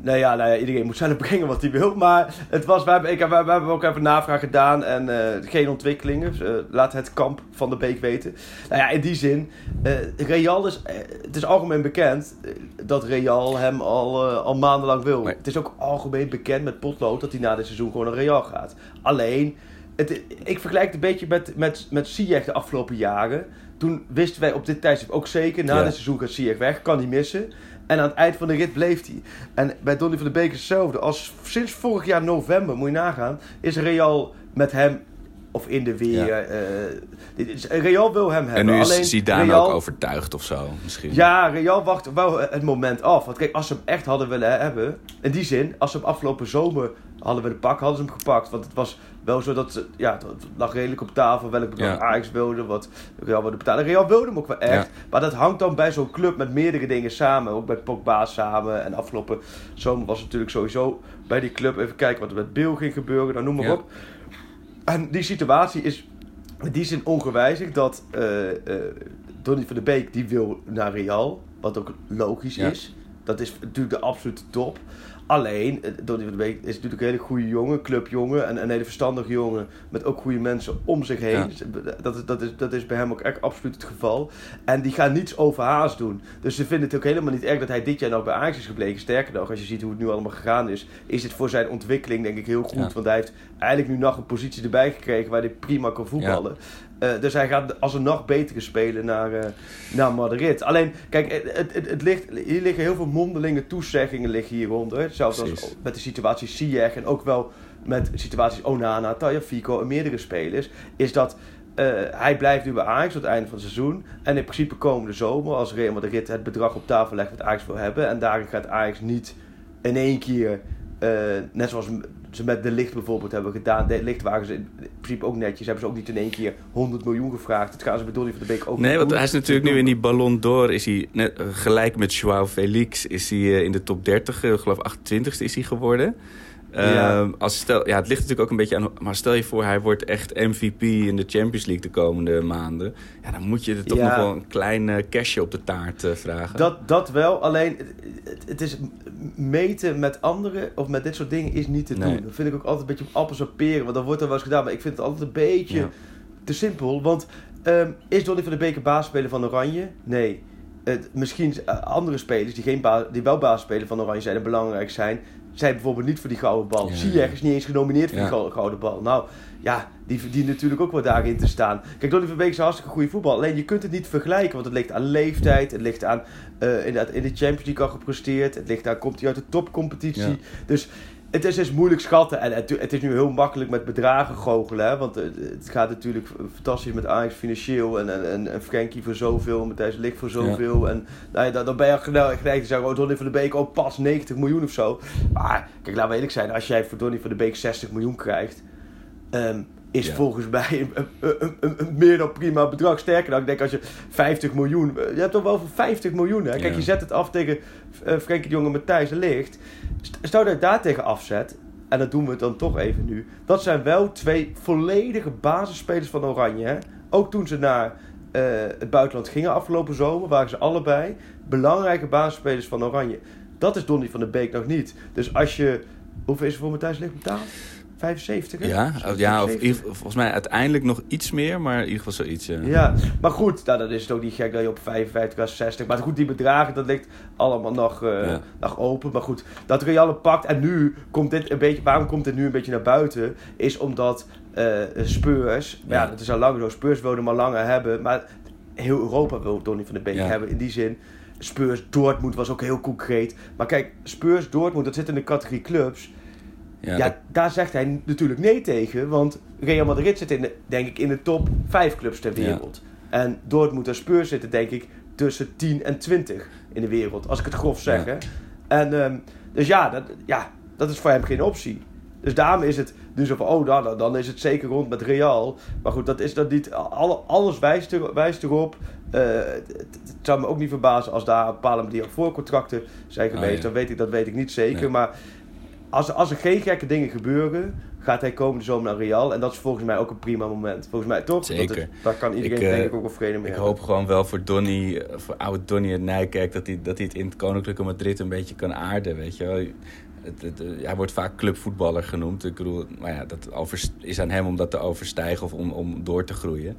nou, ja, nou ja, iedereen moet zelf brengen wat hij wil. Maar het was, wij, hebben, ik, wij hebben ook even navraag gedaan. En eh, geen ontwikkelingen. Eh, laat het kamp van de Beek weten. Nou ja, in die zin. Real is... het is algemeen bekend dat Real hem al, al maandenlang wil. Het is ook algemeen bekend met potlood dat hij na dit seizoen gewoon naar Real gaat. Alleen... Het, ik vergelijk het een beetje met, met, met Ziyech de afgelopen jaren. Toen wisten wij op dit tijdstip ook zeker... na Ja. dit seizoen gaat Ziyech weg, kan hij missen. En aan het eind van de rit bleef hij. En bij Donny van de Beek is hetzelfde. Als sinds vorig jaar november, moet je nagaan... is Real met hem... of in de weer... Ja. eh, Real wil hem En hebben. nu is Alleen Zidane Real- ook overtuigd of zo, misschien. ja, Real wacht wou het moment af. Want kijk, als ze hem echt hadden willen hebben... In die zin, als ze hem afgelopen zomer hadden willen pakken, hadden ze hem gepakt. Want het was wel zo dat... Ja, het lag redelijk op tafel welk bedrag Ja. Ajax wilde, wat Real wilde betalen. Real wilde hem ook wel echt. Ja. Maar dat hangt dan bij zo'n club met meerdere dingen samen. Ook met Pogba samen. En afgelopen zomer was het natuurlijk sowieso bij die club... Even kijken wat er met Bill ging gebeuren, dan noem maar Ja. op. En die situatie is in die zin ongewijzigd dat eh Donny van de Beek die wil naar Real, wat ook logisch is. Dat is natuurlijk de absolute top. Alleen, eh, Donny van de Beek is natuurlijk een hele goede jongen, clubjongen en een hele verstandige jongen met ook goede mensen om zich heen. Ja. Dat, is, dat, is, dat is bij hem ook echt absoluut het geval. En die gaan niets overhaast doen. Dus ze vinden het ook helemaal niet erg dat hij dit jaar nog bij Ajax is gebleken. Sterker nog, als je ziet hoe het nu allemaal gegaan is, is het voor zijn ontwikkeling denk ik heel goed. Ja. Want hij heeft eigenlijk nu nog een positie erbij gekregen waar hij prima kan voetballen. Eh, dus hij gaat als een nog betere spelen naar, eh, naar Madrid. Alleen, kijk, het, het, het, ligt, hier liggen heel veel mondelinge toezeggingen liggen hieronder. Hetzelfde als met de situatie Ziyech en ook wel met situaties Onana, Tagliafico en meerdere spelers. Is dat eh, hij blijft nu bij Ajax tot het einde van het seizoen. En in principe komende zomer, als Real Madrid het bedrag op tafel legt wat Ajax wil hebben. En daarin gaat Ajax niet in één keer, net zoals ze met De Licht bijvoorbeeld hebben gedaan. De Licht waren ze in principe ook netjes. Hebben ze ook niet in één keer 100 miljoen gevraagd. Dat gaan ze Donny van de Beek ook Nee, want hij is natuurlijk nu in die Ballon d'Or. Is hij net, eh, gelijk met Joao Felix is hij eh, in de top 30, eh, geloof 28ste is hij geworden. Ja. Ehm, als stel, ja, het ligt natuurlijk ook een beetje aan. Maar stel je voor, hij wordt echt MVP in de Champions League de komende maanden. Ja, dan moet je er toch Ja. nog wel een klein eh, cashje op de taart eh, vragen. Dat, dat wel, alleen het, is meten met anderen of met dit soort dingen is niet te Nee. doen. Dat vind ik ook altijd een beetje op appels en peren, want dan wordt er wel eens gedaan. Maar ik vind het altijd een beetje Ja. te simpel. Want ehm, is Donny van de Beek een baasspeler van Oranje? Nee. Het, misschien eh, andere spelers die, geen baas, die wel baasspeler van Oranje zijn en belangrijk zijn, zijn bijvoorbeeld niet voor die gouden bal. Ja. Ziyech is niet eens genomineerd voor die gouden, bal. Nou, ja, die verdient natuurlijk ook wel daarin te staan. Kijk, Donny van Beek is een hartstikke goede voetbal. Alleen je kunt het niet vergelijken, want het ligt aan leeftijd. Het ligt aan eh inderdaad in de Champions League al gepresteerd. Het ligt aan, komt hij uit de topcompetitie. Dus het is, is moeilijk schatten. En het, het is nu heel makkelijk met bedragen goochelen. Hè? Want eh, het gaat natuurlijk fantastisch met Ajax financieel. En, en, en, en Frenkie voor zoveel. Matthijs Ligt voor zoveel. En nou ja, dan, dan ben je geneigd geneigd te zeggen... Oh, Donny van de Beek, oh, pas 90 miljoen of zo. Maar kijk, laten we eerlijk zijn. Als jij voor Donny van de Beek 60 miljoen krijgt... ehm, is Ja. volgens mij een, een, een, meer dan prima bedrag. Sterker dan, ik denk als je 50 miljoen... Je hebt toch wel voor 50 miljoen, hè? Kijk, Ja. je zet het af tegen eh Frenkie de Jong en Matthijs de Ligt. St- Stel dat je daar tegen afzet, en dat doen we dan toch even nu. Dat zijn wel twee volledige basisspelers van Oranje. Hè? Ook toen ze naar eh, het buitenland gingen afgelopen zomer, waren ze allebei belangrijke basisspelers van Oranje. Dat is Donny van der Beek nog niet. Dus als je. Hoeveel is er voor Matthijs Ligt betaald? 75? hè? Ja, of, ja of, 70? in ieder geval- volgens mij uiteindelijk nog iets meer, maar in ieder geval zoiets. Ja. Ja, maar goed, nou, dan is het ook niet gek dat je op 55 à 60. Maar goed, die bedragen, dat ligt allemaal nog, eh, Ja. nog open. Maar goed, dat Real het pakt. En nu komt dit een beetje. Waarom komt dit nu een beetje naar buiten? Is omdat eh Spurs. Maar ja, Ja. dat is al lang zo. Spurs wilde hem al langer hebben. Maar heel Europa wil Donny van de Beek hebben. In die zin. Spurs Dortmund was ook heel concreet. Maar kijk, Spurs Dortmund, dat zit in de categorie clubs. Ja, Ja, dat- daar zegt hij natuurlijk nee tegen. Want Real Madrid zit in de, denk ik in de top 5 clubs ter Ja. wereld. En Dortmund en Spurs zitten denk ik tussen 10 en 20 in de wereld. Als ik het grof zeg. Ja. Hè? En, ehm, dus ja dat, ja, dat is voor hem geen optie. Dus daarom is het nu zo van, oh, dan, dan- is het zeker rond met Real. Maar goed, dat is dat niet. Alle, alles wijst, er, wijst erop. Eh, het, zou me ook niet verbazen als daar op een bepaalde manier voorcontracten zijn Ah, geweest. ja. Dan weet ik, dat weet ik niet zeker. Nee. Maar als, als er geen gekke dingen gebeuren, gaat hij komende zomer naar Real. En dat is volgens mij ook een prima moment. Volgens mij toch? Zeker. Dat daar kan iedereen Ik, eh, denk ik ook wel vrede mee Ik hebben. hoop gewoon wel voor Donny, voor oude Donny uit Nijkerk, dat hij, dat hij het in het Koninklijke Madrid een beetje kan aarden, weet je wel. Het, het, eh, hij wordt vaak clubvoetballer genoemd. Ik bedoel, maar ja, dat is aan hem om dat te overstijgen of om, om door te groeien.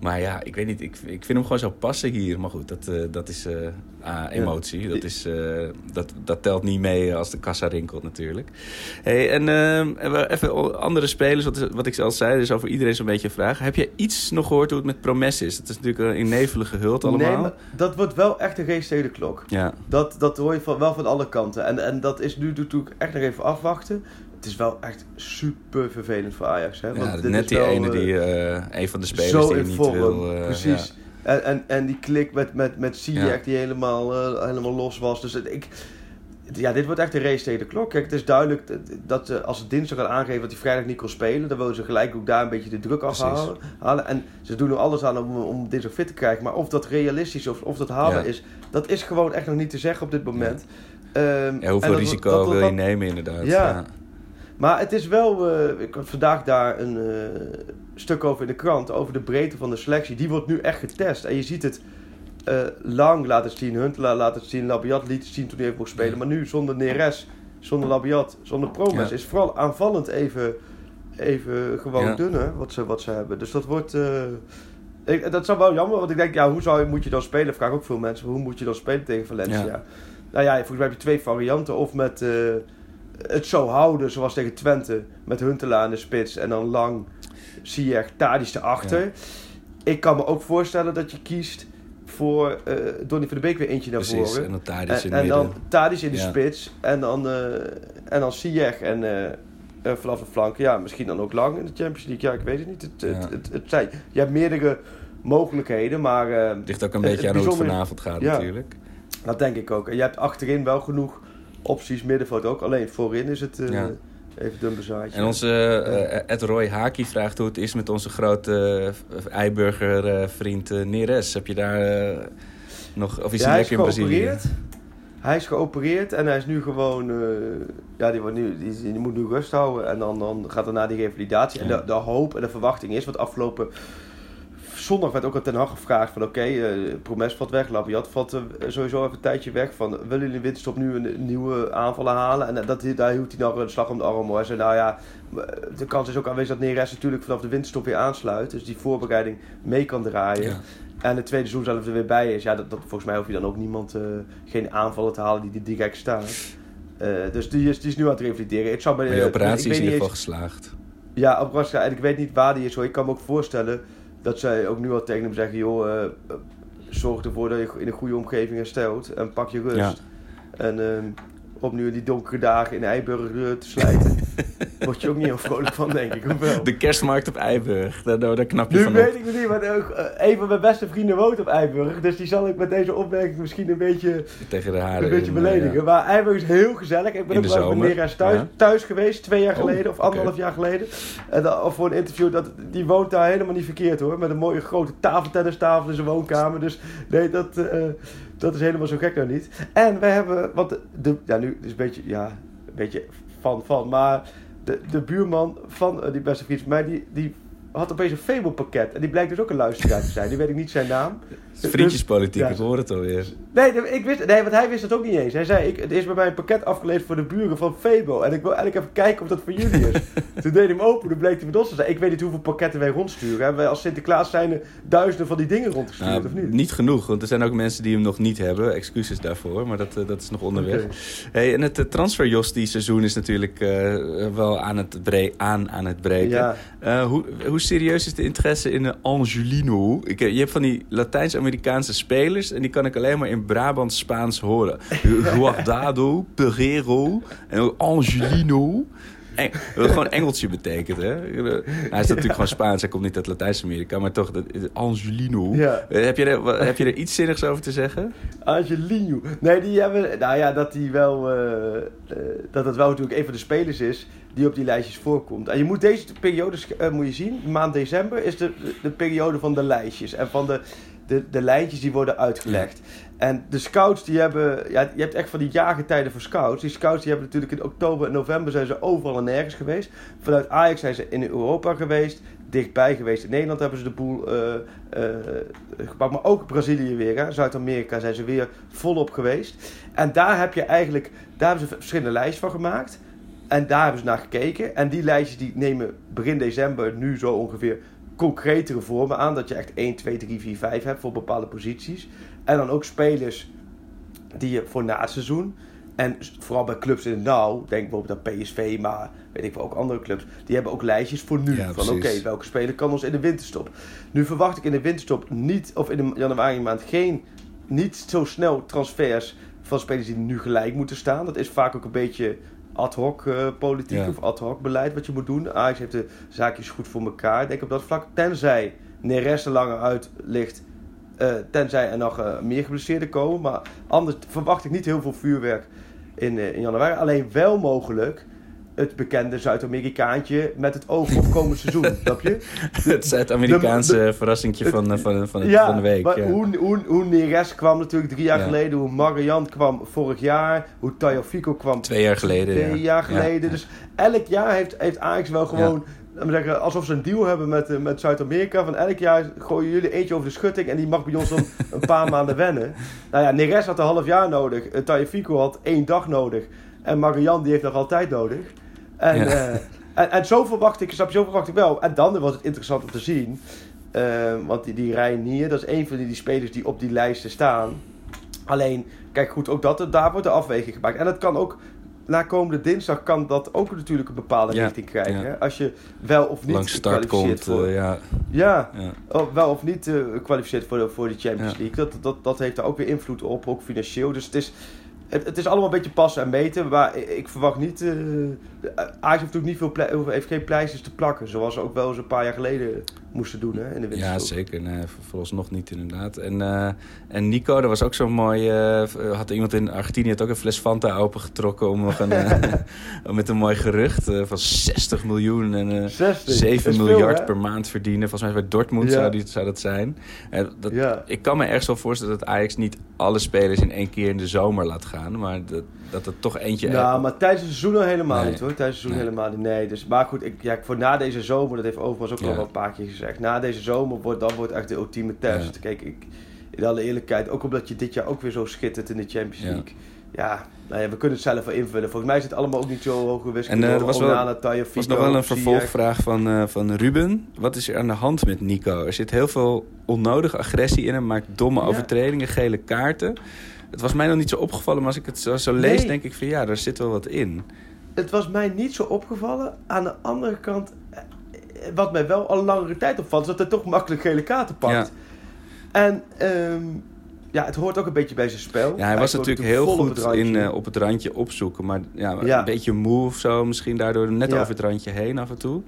Maar ja, ik weet niet, ik, ik vind hem gewoon zo passen hier. Maar goed, dat, eh, dat is eh, ah, emotie. Dat, is, eh, dat, dat telt niet mee als de kassa rinkelt natuurlijk. Hey, en even andere spelers, wat, wat ik al zei, dus over iedereen zo'n beetje vragen. Heb je iets nog gehoord hoe het met Promes is? Het is natuurlijk een in nevelen gehuld allemaal. Nee, maar dat wordt wel echt een de klok. Ja, Dat, dat hoor je van, wel van alle kanten. En, en dat is nu natuurlijk echt nog even afwachten. Het is wel echt super vervelend voor Ajax. Hè? ja Want dit net is die wel, ene eh, die, eh, een van de spelers die niet vorm. wil... eh, precies. En, en, en die klik met, met, met Ziyech Ja. die helemaal, eh, helemaal los was. Dus het, ik, ja, dit wordt echt een race tegen de klok. Kijk, het is duidelijk dat, als ze dinsdag gaan aangeven dat hij vrijdag niet kon spelen, dan willen ze gelijk ook daar een beetje de druk afhalen. Halen. En ze doen er alles aan om, om dinsdag fit te krijgen. Maar of dat realistisch is of, of dat Ja. is, dat is gewoon echt nog niet te zeggen op dit moment. Ehm, Ja, hoeveel dat- risico dat- dat- wil je nemen inderdaad? Ja. Maar het is wel. eh, ik had vandaag daar een eh, stuk over in de krant. Over de breedte van de selectie. Die wordt nu echt getest. En je ziet het eh, lang laten zien. Huntelaar laten zien. Labiat liet zien toen hij even mocht spelen. Maar nu zonder Neres, zonder Labiat, zonder Promes. Ja. Is vooral aanvallend even, even gewoon Ja. dun hè, wat ze, wat ze hebben. Dus dat wordt. ik, dat is wel jammer. Want ik denk, ja, hoe zou, je- moet je dan spelen? Vraag ook veel mensen. Hoe moet je dan spelen tegen Valencia? Ja. Nou ja, volgens mij heb je twee varianten. Of met. Het zo houden zoals tegen Twente. Met Huntelaar in de spits en dan lang Ziyech, Tadic erachter. Ik kan me ook voorstellen dat je kiest voor eh Donny van de Beek weer eentje naar Precies, voren. en dan Tadic in En, dan. Tadic in de Ja. spits en dan, eh en dan Ziyech en eh, eh, vanaf de flanken. Ja, misschien dan ook lang in de Champions League. Ja, ik weet het niet. Het, Ja. het, het, het zijn, je hebt meerdere mogelijkheden, maar eh, Ligt ook een beetje aan hoe het vanavond gaat Ja. natuurlijk. dat denk ik ook. En je hebt achterin wel genoeg opties, middenveld ook. Alleen voorin is het eh, Ja. even dun bezaadje. En onze eh, Ed Roy Haki vraagt hoe het is met onze grote Eiburger eh, vriend eh, Neres. Heb je daar eh, nog, of is Ja, hij lekker in Brazilië? geopereerd. Hij is geopereerd en hij is nu gewoon... eh, ja, die, wordt nu, die, die moet nu rust houden. En dan, dan gaat er na die revalidatie. En de, de hoop en de verwachting is... Want afgelopen zondag werd ook aan Ten Hag gevraagd van... Oké, eh, Promes valt weg, Labiat valt eh, sowieso even een tijdje weg. Van, willen jullie in winterstop nu een, nieuwe aanvallen halen? En dat, daar hield hij nog een slag om de arm. hoor. Hij zei, nou ja, de kans is ook aanwezig dat Neres natuurlijk vanaf de winterstop weer aansluit. Dus die voorbereiding mee kan draaien. Ja. En het tweede seizoen zelf er weer bij is. Ja, dat, dat, volgens mij hoef je dan ook niemand, eh, geen aanvallen te halen die er direct staan. Eh, dus die is, die is nu aan het revalideren. Ik zou bij, eh, operatie ik is in ieder geval geslaagd. Ja, operatie. En ik weet niet waar die is hoor. Ik kan me ook voorstellen dat zij ook nu al tegen hem zeggen: joh, eh, eh, zorg ervoor dat je in een goede omgeving herstelt en pak je rust. Ja. En ehm, om nu in die donkere dagen in Eiburg eh, te slijten, word je ook niet heel vrolijk van, denk ik. De kerstmarkt op Eiburg, daar, daar knap je Nu van weet op. ik het niet, maar eh, een van mijn beste vrienden woont op Eiburg. Dus die zal ik met deze opmerking misschien een beetje, Tegen de haren. een beetje in, eh, beledigen. ja. Maar Eiburg is heel gezellig. Ik ben In ook wel met Neres thuis, ja. thuis geweest, twee jaar Oh, geleden of anderhalf jaar geleden. En dan, of voor een interview, dat, die woont daar helemaal niet verkeerd hoor. Met een mooie grote tafeltennistafel in zijn woonkamer. Dus nee, dat, eh, dat is helemaal zo gek nou niet. En wij hebben, want de, de- ja nu is een beetje, ja, een beetje van van, maar de, de buurman van eh, die beste vriend mij, die, die had opeens een Fable-pakket. En die blijkt dus ook een luisteraar te zijn. Die weet ik niet zijn naam. Het vriendjespolitiek, ik hoor het alweer. Nee, ik wist, nee, want hij wist het ook niet eens. Hij zei, ik, er is bij mij een pakket afgeleverd voor de buren van Febo. En ik wil eigenlijk even kijken of dat voor jullie is. Toen deed hij hem open, toen bleek hij met ons te zijn. Ik weet niet hoeveel pakketten wij rondsturen. Hè. Wij als Sinterklaas zijn er duizenden van die dingen rondgestuurd, Nou, of niet? niet genoeg, want er zijn ook mensen die hem nog niet hebben. Excuses daarvoor, maar dat, eh, dat is nog onderweg. Hey, en het uh, transferjostie-seizoen is natuurlijk eh, wel aan het, bre- aan, aan het breken. Ja. Eh, hoe, hoe serieus is de interesse in Angelino? Ik, eh, je hebt van die Latijns-Amerikaanse spelers... en die kan ik alleen maar in Brabants-Spaans horen. Guardado, Pereiro en ook Angelino... Eng, wat gewoon Engeltje betekent, hè? Hij is natuurlijk gewoon Spaans, hij komt niet uit Latijns-Amerika, maar toch, dat, Angelino. Ja. Eh, Heb, je er, wat- heb je er iets zinnigs over te zeggen? Angelino. Nee, die hebben. Nou ja, dat die wel. eh, dat het wel natuurlijk een van de spelers is die op die lijstjes voorkomt. En je moet deze periode moet je zien. Maand december is de, de periode van de lijstjes en van de, de, de lijntjes die worden uitgelegd. En de scouts die hebben. Ja, je hebt echt van die jaargetijden voor scouts. Die scouts die hebben natuurlijk in oktober en november zijn ze overal en nergens geweest. Vanuit Ajax zijn ze in Europa geweest. Dichtbij geweest. In Nederland hebben ze de boel eh, gepakt. Maar ook Brazilië weer. Zuid-Amerika zijn ze weer volop geweest. En daar heb je eigenlijk. Daar hebben ze verschillende lijstjes van gemaakt. En daar hebben ze naar gekeken. En die lijstjes die nemen begin december nu zo ongeveer concretere vormen aan. Dat je echt 1, 2, 3, 4, 5 hebt voor bepaalde posities. En dan ook spelers die je voor na het seizoen. En vooral bij clubs in het nauw, denk bijvoorbeeld aan PSV, maar weet ik wel, ook andere clubs. Die hebben ook lijstjes voor nu. Ja, van oké, welke speler kan ons in de winterstop. Nu verwacht ik in de winterstop niet, of in de januari maand, geen, niet zo snel transfers van spelers die nu gelijk moeten staan. Dat is vaak ook een beetje ad hoc eh, politiek Ja. of ad hoc beleid wat je moet doen. Ajax heeft de zaakjes goed voor elkaar, denk op dat vlak. Tenzij Neres er langer uit ligt, eh, tenzij er nog eh, meer geblesseerden komen. Maar anders verwacht ik niet heel veel vuurwerk in, in januari. Alleen wel mogelijk het bekende Zuid-Amerikaantje met het oog op komend seizoen. snap je? Het Zuid-Amerikaanse verrassingje van, eh, van, van, het- Ja, van de week. maar ja. hoe, hoe, hoe Neres kwam natuurlijk drie jaar Ja. geleden. Hoe Marian kwam vorig jaar. Hoe Tayo Fico kwam Twee jaar geleden. twee ja. jaar geleden. Dus elk jaar heeft, heeft Ajax wel gewoon... zeggen, alsof ze een deal hebben met, eh, met Zuid-Amerika. Van elk jaar gooien jullie eentje over de schutting. En die mag bij ons dan een paar maanden wennen. Nou ja, Neres had een half jaar nodig. Uh, Tayo Fico had één dag nodig. En Marian die heeft nog altijd nodig. En, Ja. eh, en, en zo verwacht ik, snap je, zo verwacht ik wel. En dan was het interessant om te zien. eh, want die, die Rijn hier, dat is een van die, die spelers die op die lijsten staan. Alleen, kijk goed, ook dat, daar wordt de afweging gemaakt. En dat kan ook, na komende dinsdag kan dat ook natuurlijk een bepaalde Ja, richting krijgen. ja. Als je wel of niet Langs start kwalificeert komt, voor... eh, ja. ja, ja. oh, wel of niet eh, kwalificeert voor de, voor de Champions. League. Dat, dat, dat heeft daar ook weer invloed op, ook financieel. Dus het is, het, het is allemaal een beetje passen en meten. Maar ik, verwacht niet... eh Ajax heeft natuurlijk niet veel heeft geen pleisters te plakken. Zoals ook wel eens een paar jaar geleden moesten doen hè, in de Ja, winterstop. zeker. Nee, voor- vooralsnog niet inderdaad. En, eh, en Nico, dat was ook zo'n mooi... eh, had iemand in Argentinië ook een fles Fanta opengetrokken... om nog een, eh, met een mooi gerucht van 60 miljoen en eh 60, dat 7 is veel, miljard per maand verdienen. Volgens mij bij Dortmund Ja. zou, die, zou dat zijn. Dat, Ja. Ik kan me ergens wel voorstellen dat Ajax niet alle spelers in één keer in de zomer laat gaan. Maar dat, dat er toch eentje... Nou, maar tijdens het seizoen al helemaal Nee. niet hoor. Tijdens het seizoen Nee. helemaal niet. Nee, dus, maar goed, ik, ja, voor na deze zomer, dat heeft Overmars ook Ja. al wel een paar keer gezegd. Na deze zomer wordt dan wordt echt de ultieme test. Ja. Kijk, ik, in alle eerlijkheid, ook omdat je dit jaar ook weer zo schittert in de Champions. League. Ja, nou ja, we kunnen het zelf wel invullen. Volgens mij is het allemaal ook niet zo hoog En wiskunde. eh, er was wel, was nog wel een vervolgvraag van, eh, van Ruben. Wat is er aan de hand met Nico? Er zit heel veel onnodige agressie in hem, maakt domme Ja. overtredingen, gele kaarten. Het was mij nog niet zo opgevallen, maar als ik het zo, zo lees, Nee. denk ik van ja, daar zit wel wat in. Het was mij niet zo opgevallen. Aan de andere kant, eh, wat mij wel al langere tijd opvalt, is dat hij toch makkelijk gele kaarten pakt. Ja. En ehm, ja, het hoort ook een beetje bij zijn spel. Ja, hij was natuurlijk heel vol op goed het in eh, op het randje opzoeken. Maar ja, Ja. een beetje moe of zo. Misschien daardoor net over het randje heen af en toe.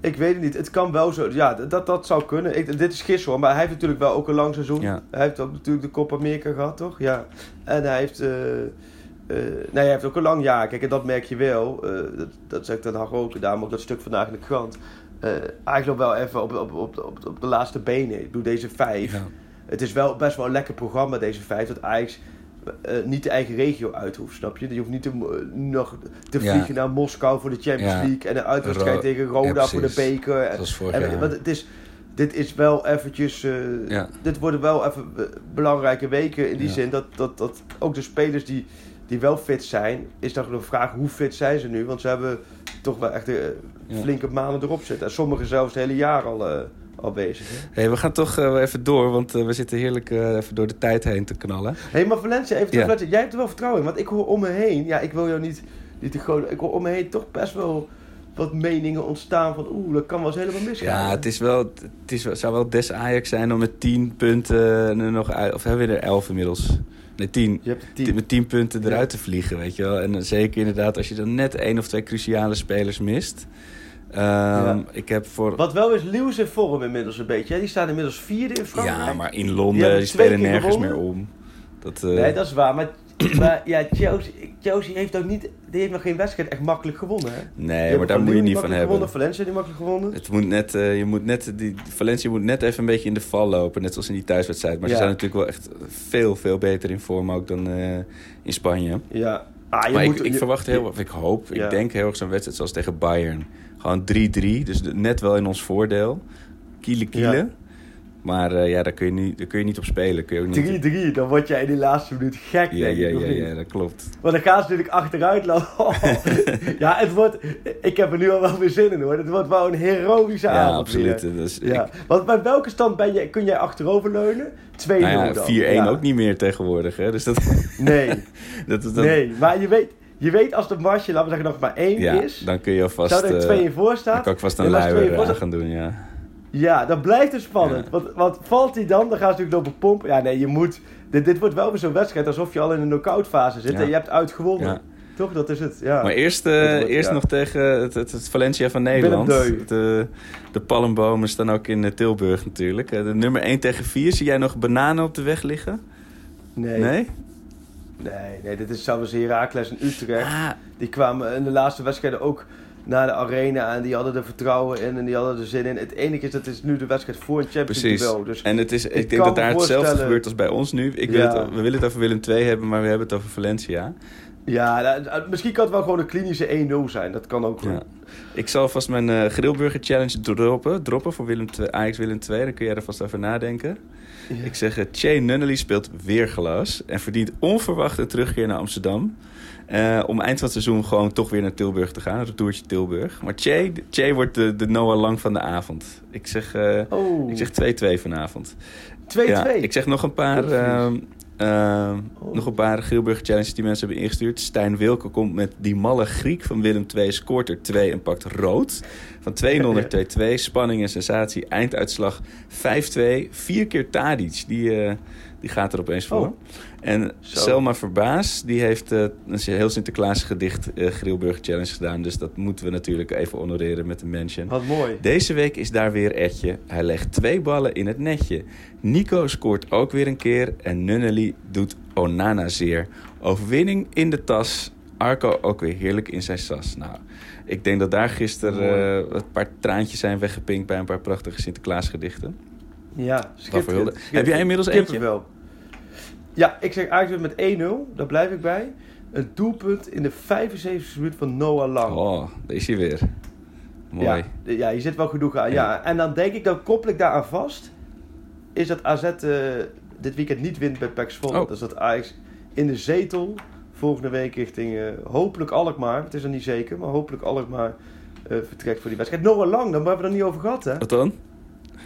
Ik weet het niet. Het kan wel zo. Ja, dat, dat zou kunnen. Ik, dit is gisteren hoor. Maar hij heeft natuurlijk wel ook een lang seizoen. Ja. Hij heeft ook natuurlijk de Copa America gehad, toch? Ja. En hij heeft... eh, eh, nee, hij heeft ook een lang jaar. Kijk, en dat merk je wel. Eh, dat, dat zegt Den Haag ook. Daarom ook dat stuk vandaag in de krant. Eigenlijk nog wel even op, op, op, op, op de laatste benen. Ik bedoel, deze vijf. Ja. Het is wel best wel een lekker programma, deze vijf. Dat Ajax eh, niet de eigen regio uit hoeft, snap je? Je hoeft niet te, mo- nog te Ja. vliegen naar Moskou voor de Champions Ja. League. En een uitwedstrijd tegen Roda Ja, voor de beker. En- want het is, dit is wel eventjes... eh. Dit worden wel even eh, belangrijke weken in die zin dat, dat, dat ook de spelers die, die wel fit zijn... Is dan de vraag hoe fit zijn ze nu? Want ze hebben toch wel echt eh, flinke maanden erop zitten. En sommigen zelfs het hele jaar al, eh, al bezig. Hè? Hey, we gaan toch eh, even door, want eh, we zitten heerlijk eh, even door de tijd heen te knallen. Hé, hey, maar Valencia, even Ja. Valencia, jij hebt er wel vertrouwen in. Want ik hoor om me heen, ja, ik wil jou niet, niet te groot... Ik hoor om me heen toch best wel wat meningen ontstaan van... Oeh, dat kan wel eens helemaal misgaan. Ja, het, is wel, het is, wel- zou wel des Ajax zijn om met 10 punten nog uit... Of hebben we er 11 inmiddels? Nee, 10. Je hebt tien. Met 10 punten eruit Ja. te vliegen, weet je wel. En zeker inderdaad als je dan net één of twee cruciale spelers mist. Ehm, Ik heb voor... Wat wel is, Lewis in vorm inmiddels een beetje. Hè? Die staan inmiddels vierde in Frankrijk. Ja, maar in Die Londen, die twee spelen nergens gewonnen. meer om. Dat, eh, Nee, dat is waar. Maar, maar ja, Chelsea, Chelsea heeft ook niet... Die heeft nog geen wedstrijd echt makkelijk gewonnen, hè? Die nee, maar daar moet je niet van hebben. Gewonnen, Valencia die makkelijk gewonnen. Het moet net, eh, je moet net, die, Valencia moet net even een beetje in de val lopen. Net zoals in die thuiswedstrijd. Maar Ja. ze zijn natuurlijk wel echt veel, veel beter in vorm ook dan eh, in Spanje. Ja. Ah, maar moet, ik, verwacht heel, of ik hoop, Ja. ik denk heel erg zo'n wedstrijd zoals tegen Bayern. Gewoon 3-3, dus net wel in ons voordeel. Kiele kiele. Maar eh, ja, daar kun, je niet, daar kun je niet op spelen. Kun je ook niet, 3-3, dan word jij in die laatste minuut gek, ja, denk ja, ik, ja, ja, dat klopt. Maar dan gaan ze natuurlijk achteruit lopen. ja, het wordt... Ik heb er nu al wel weer zin in, hoor. Het wordt wel een heroïsche Ja, avond absoluut. Dus Ja. ik, Want bij welke stand ben je, kun jij achteroverleunen? 2-0 nou ja, 4-1 dan. Ja. ook niet meer tegenwoordig. Hè? Dus dat, Nee, dat, dat, nee. Maar je weet, je weet als de marge, laten we zeggen, nog maar één ja, is... dan kun je alvast... zou er eh, 2 in voor dan staan? kan ik vast een twee luier voor aan gaan doen, ja. Ja, dan blijft het spannend. Ja. Want, want valt hij dan, dan gaan ze natuurlijk lopen pompen. Ja, nee, je moet... Dit, dit wordt wel weer zo'n wedstrijd alsof je al in een knock-out fase zit Ja. en je hebt uitgewonnen. Toch, dat is het. Ja. Maar eerst, eh, Dat wordt- eerst ja. nog tegen het, het, het Valencia van Nederland. Willem De, de palmbomen staan ook in eh, Tilburg natuurlijk. Eh, De nummer 1 tegen 4. Zie jij nog bananen op de weg liggen? nee. Nee? Nee, nee, dit is zelfs Heracles en Utrecht. Ah, Die kwamen in de laatste wedstrijden ook naar de arena en die hadden er vertrouwen in en die hadden er zin in. Het enige is, dat is nu de wedstrijd voor een Champions League duel. Dus En het is, ik, ik denk dat daar hetzelfde gebeurt als bij ons nu. Ik wil Ja. het, we willen het over Willem II hebben, maar we hebben het over Valencia. ja, nou, misschien kan het wel gewoon een klinische 1-0 zijn. Dat kan ook. Ja. Ik zal vast mijn eh grillburger challenge droppen, droppen voor Willem Ajax Willem II. Dan kun jij er vast over nadenken. Ja. Ik zeg, eh, Che Nunnally speelt weer glas en verdient onverwacht een terugkeer naar Amsterdam. Eh, om eind van het seizoen gewoon toch weer naar Tilburg te gaan, een retourtje Tilburg. Maar Che, Che wordt de, de Noah Lang van de avond. Ik zeg, eh, Oh, ik zeg 2-2 vanavond. 2-2. Ja, ik zeg nog een paar, ehm, Oh. nog een paar Grilburger challenges die mensen hebben ingestuurd. Stijn Wilke komt met die malle Griek van Willem II, scoort er 2 en pakt rood. Van 2-0 naar 2-2, spanning en sensatie, einduitslag 5-2. Vier keer Tadic, die, eh, die gaat er opeens voor. Oh. En Zo. Selma Verbaas, die heeft eh, een heel Sinterklaas gedicht eh Grilburger challenge gedaan. Dus dat moeten we natuurlijk even honoreren met een mention. Wat mooi. Deze week is daar weer Etje. Hij legt twee ballen in het netje. Nico scoort ook weer een keer. En Nunnely doet Onana zeer. Overwinning in de tas. Arco ook weer heerlijk in zijn sas. Nou, ik denk dat daar gisteren eh, een paar traantjes zijn weggepinkt... bij een paar prachtige Sinterklaasgedichten. Ja, schitterend. Heb jij inmiddels eentje? Kippenvel. Ja, ik zeg Ajax met 1-0. Daar blijf ik bij. Een doelpunt in de 75e minuut van Noah Lang. Oh, daar is hij weer. Mooi. Ja, je zit wel genoeg aan. Ja. En dan denk ik, dan koppel ik daaraan vast... is dat AZ eh, dit weekend niet wint bij PEC Zwolle. Oh. Dus dat Ajax in de zetel volgende week richting eh, hopelijk Alkmaar... het is er niet zeker, maar hopelijk Alkmaar... eh vertrekt voor die wedstrijd. Noah Lang, daar hebben we het er niet over gehad, hè? Wat dan?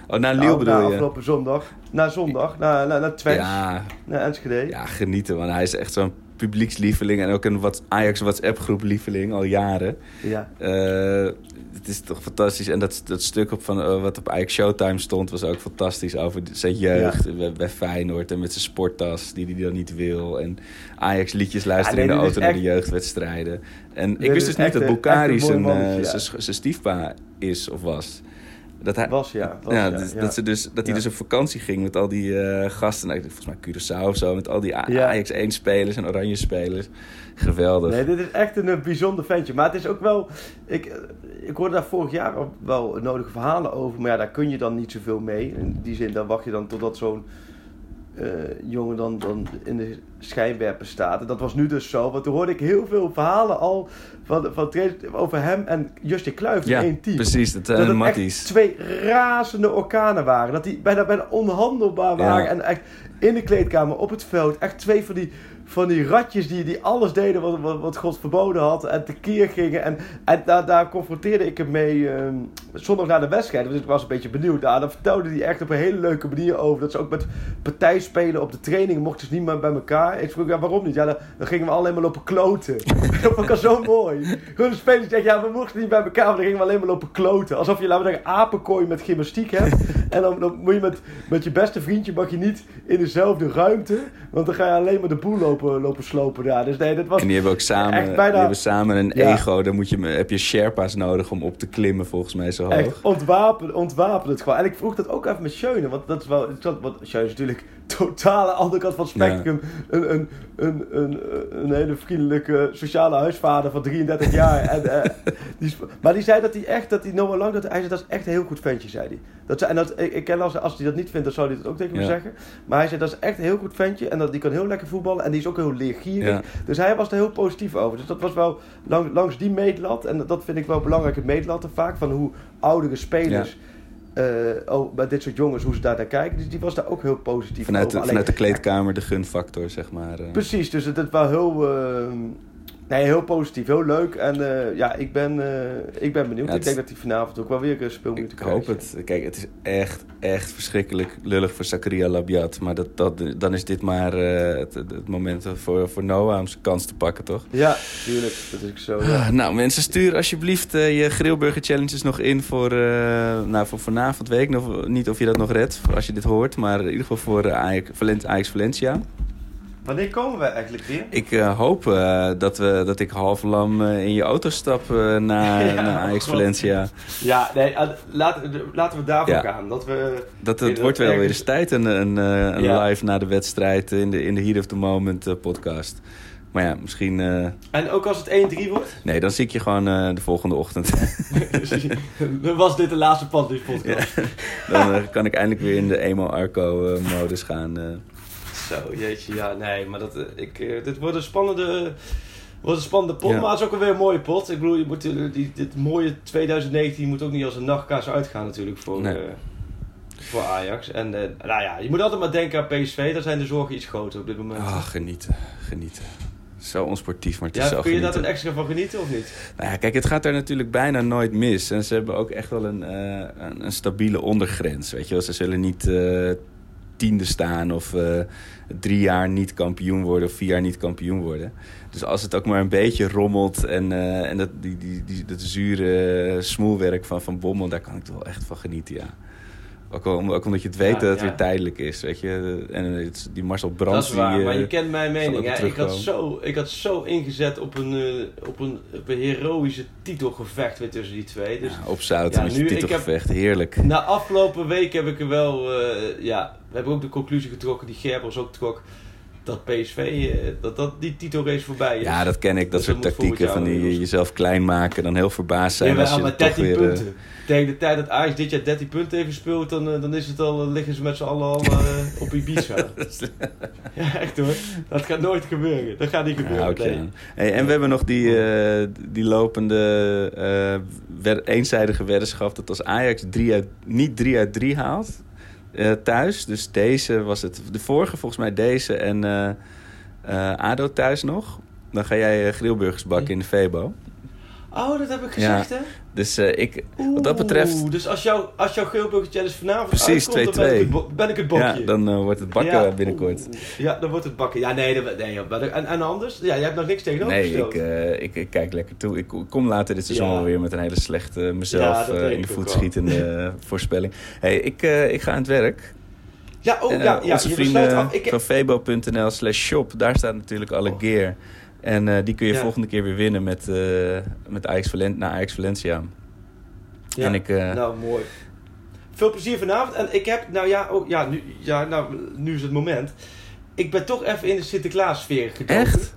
Oh, naar Nou, Lille bedoel na je? afgelopen zondag. Na zondag, na, na, naar Twents, Ja, naar Enschede. ja, genieten. Want hij is echt zo'n publiekslieveling. En ook een wat Ajax WhatsApp-groep lieveling al jaren. Ja. Eh, het is toch fantastisch. En dat, dat stuk op van, eh, wat op Ajax Showtime stond... was ook fantastisch over zijn jeugd bij, bij Feyenoord... en met zijn sporttas die hij dan niet wil. En Ajax liedjes luisteren Ja, nee, in de auto naar de jeugdwedstrijden. En ik wist is dus niet dat Bukari zijn, ja. zijn zijn stiefpa is of was. Dat hij, Was ja. Was, ja, ja, dus- ja. Dat, ze dus, dat hij dus op vakantie ging met al die eh, gasten. Nou, volgens mij Curaçao of zo. Met al die. Ajax 1-spelers en Oranje spelers. Geweldig. Nee, dit is echt een, eh, bijzonder ventje. Maar het is ook wel... Ik, eh, ik hoorde daar vorig jaar wel nodige verhalen over. Maar ja, daar kun je dan niet zoveel mee. In die zin, dan wacht je dan totdat zo'n eh, jongen dan, dan in de schijnwerper staat. En dat was nu dus zo. Want toen hoorde ik heel veel verhalen al van, van over hem en Justje Kluivert ja, in één team. precies. Dat zijn dat het matties. echt twee razende orkanen waren. Dat die bijna, bijna onhandelbaar Ja. waren. En echt in de kleedkamer, op het veld. Echt twee van die, van die ratjes die, die alles deden wat, wat, God verboden had. En tekeer gingen. En, en daar, daar confronteerde ik hem mee ehm, zondag na de wedstrijd. Dus ik was een beetje benieuwd. Nou, dan vertelde hij echt op een hele leuke manier over. Dat ze ook met partijspelen op de training mochten ze niet meer bij elkaar. Ik vroeg, ja, waarom niet? Ja, dan, dan gingen we alleen maar lopen kloten. dat vond ik al zo mooi. Gewoon de spelers zeggen, ja, we mochten niet bij elkaar. Maar dan gingen we alleen maar lopen kloten. Alsof je, laten we zeggen, apenkooi met gymnastiek hebt. en dan, dan moet je met, met je beste vriendje mag je niet in dezelfde ruimte. Want dan ga je alleen maar de boel lopen, lopen slopen daar. Dus nee, dat was En die hebben ook samen, echt bijna- die hebben samen een Ja. ego. Daar moet je, heb je Sherpa's nodig om op te klimmen, volgens mij, zo hoog. Echt ontwapen, ontwapen het gewoon. En ik vroeg dat ook even met Schöne, want dat is wel, want Schöne is natuurlijk totale andere kant van het spectrum. Een, een, een, een, een hele vriendelijke sociale huisvader van 33 jaar. en, eh, die, maar die zei dat hij echt, dat hij Noah Lang, dat, hij zei dat is echt een heel goed ventje, zei hij. Dat, zei- en dat, ik, ik ken als, als hij dat niet vindt, dan zou hij dat ook tegen me Ja. zeggen. Maar hij zei dat is echt een heel goed ventje en dat, die kan heel lekker voetballen en die is ook heel leergierig. Ja. Dus hij was er heel positief over. Dus dat was wel lang, langs die meetlat. En dat vind ik wel belangrijke meetlatten vaak. Van hoe oudere spelers, eh, oh, bij dit soort jongens, hoe ze daar naar kijken. Dus die was daar ook heel positief Vanuit, over. de, vanuit de kleedkamer, de gunfactor, zeg maar. eh. Precies, dus het, het was heel, eh, nee, heel positief, heel leuk. En eh, ja, ik ben, eh, ik ben benieuwd. Ja, ik denk dat hij vanavond ook wel weer een speelminuten Ik krijgt. hoop het. Kijk, het is echt, echt verschrikkelijk lullig voor Zakaria Labiat. Maar dat, dat, dan is dit maar eh, het, het moment voor, voor Noah om zijn kans te pakken, toch? Ja, tuurlijk. Dat is ook zo. Ja. Ah, Nou, mensen, stuur alsjeblieft eh, je Grillburger Challenges nog in voor, eh, nou, voor vanavond. Weet ik nog niet of je dat nog redt, als je dit hoort. Maar in ieder geval voor eh, Ajax, Ajax Valencia. Wanneer komen we eigenlijk weer? Ik eh, hoop eh, dat, we, dat ik half lam eh, in je auto stap naar, Ja, naar Ajax. Valencia. Ja, nee, laat, laten we daarvoor Ja. gaan. Dat we... Dat, het wordt wel weer eens tijd, een, een, een Ja. live na de wedstrijd in de, in de Heat of the Moment podcast. Maar ja, misschien... En ook als het 1-3 wordt? nee, dan zie ik je gewoon de volgende ochtend. Dan was dit de laatste Panties podcast. dan kan ik eindelijk weer in de emo-arco-modus gaan. Zo, jeetje, ja, nee, maar dat, eh, ik, eh, dit wordt een spannende, wordt een spannende pot, Ja. maar het is ook alweer een mooie pot. Ik bedoel, je moet, eh, die, dit mooie 2019 moet ook niet als een nachtkaas uitgaan natuurlijk voor, Nee. voor Ajax. En nou ja, je moet altijd maar denken aan PSV, daar zijn de zorgen iets groter op dit moment. Ah, genieten, genieten. Zo onsportief, maar het is ja, zo kun je daar dan extra van genieten of niet? Nou ja, kijk, het gaat daar natuurlijk bijna nooit mis. En ze hebben ook echt wel een, een, een stabiele ondergrens. Weet je wel, ze zullen niet tiende staan of eh, drie jaar niet kampioen worden of vier jaar niet kampioen worden. Dus als het ook maar een beetje rommelt en, eh, en dat, die, die, die, dat zure smoelwerk van Van Bommel, daar kan ik toch wel echt van genieten, ja. Ook, al, ook omdat je het weet Ja, dat het ja. weer tijdelijk is, weet je. En het, die Marcel Dat Brands, is waar, die, eh, maar je kent mijn mening. weer Ik, had zo, ik had zo ingezet op een, eh, op een, op een heroïsche titelgevecht weer tussen die twee. Dus ja, opzouten Ja, met nu, je heb- titelgevecht, heerlijk. Na afgelopen week heb ik er wel, eh, ja, we hebben ook de conclusie getrokken, die Gerbers ook trok, dat PSV, eh, dat, dat die titelrace voorbij is. Ja, dat ken ik. Dat Dus soort tactieken van die jezelf klein maken, dan heel verbaasd zijn Ja, als maar je toch 13 weer... eh, punten. Tegen de tijd dat Ajax dit jaar 13 punten heeft gespeeld, dan, eh, dan is het al, dan liggen ze met z'n allen al op Ibiza. ja, echt hoor. Dat gaat nooit gebeuren. Dat gaat niet Ja, gebeuren. je nee. Hey, en we hebben nog die, die lopende eenzijdige weddenschap dat als Ajax drie uit, niet 3 uit 3 haalt eh, thuis. Dus deze was het. De vorige volgens mij deze en eh, eh, ADO thuis nog. Dan ga jij grillburgers bakken in de Febo. Oh, dat heb ik gezegd, hè? Dus eh, ik, wat dat betreft... Dus als, jou, als jouw Geelburger Challenge vanavond Precies, uitkomt, dan ben ik, 2-2. het bo- ben ik het bokje. Ja, dan eh, wordt het bakken Ja. binnenkort. Ja, dan wordt het bakken. Ja, nee, dat, nee joh, en, en anders? Ja, jij hebt nog niks tegenover Nee, ik, eh, ik, ik kijk lekker toe. Ik kom later dit seizoen Ja. wel weer met een hele slechte, mezelf in de voet schietende voorspelling. hey, ik, ik ga aan het werk. Ja, oh ja, ja, onze vrienden van febo.nl slash shop, daar staat natuurlijk alle Oh. gear. En eh, die kun je Ja. volgende keer weer winnen met, eh met Ajax Valen naar Ajax Valencia. ja, En ik, eh, nou, mooi. Veel plezier vanavond. En ik heb, nou ja, oh, ja, nu, ja nou, nu is het moment. Ik ben toch even in de Sinterklaas-sfeer gedoken. Echt?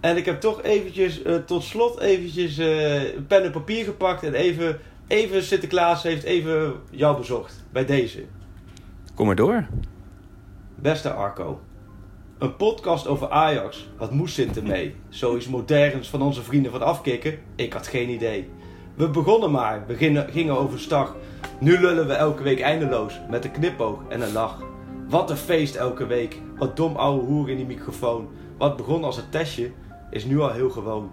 En ik heb toch eventjes, tot slot eventjes pen en papier gepakt. En even, even Sinterklaas heeft even jou bezocht. Bij deze. Kom maar door. Beste Arco. Een podcast over Ajax. Wat moest Sinter mee? Zoiets moderns van onze vrienden van Afkikken? Ik had geen idee. We begonnen maar, we gingen, overstag. Nu lullen we elke week eindeloos, met een knipoog en een lach. Wat een feest elke week, wat dom ouwe hoer in die microfoon. Wat begon als een testje, is nu al heel gewoon.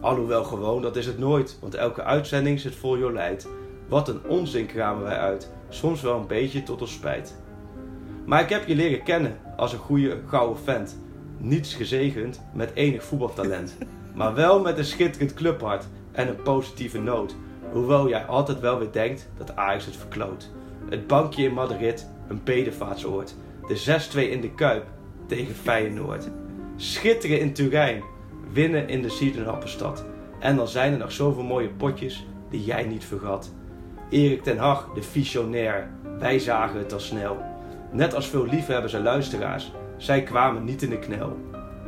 Alhoewel gewoon, dat is het nooit, want elke uitzending zit vol jolijt. Wat een onzin kramen wij uit, soms wel een beetje tot ons spijt. Maar ik heb je leren kennen als een goede gouden vent. Niets gezegend met enig voetbaltalent. Maar wel met een schitterend clubhart en een positieve noot. Hoewel jij altijd wel weer denkt dat Ajax het verkloot. Het bankje in Madrid, een bedevaartsoord. De 6-2 in de Kuip tegen Feyenoord. Schitteren in Turijn, winnen in de Siedenhappenstad. En dan zijn er nog zoveel mooie potjes die jij niet vergat. Erik ten Hag, de visionair, wij zagen het al snel. Net als veel liefhebbers en luisteraars, zij kwamen niet in de knel.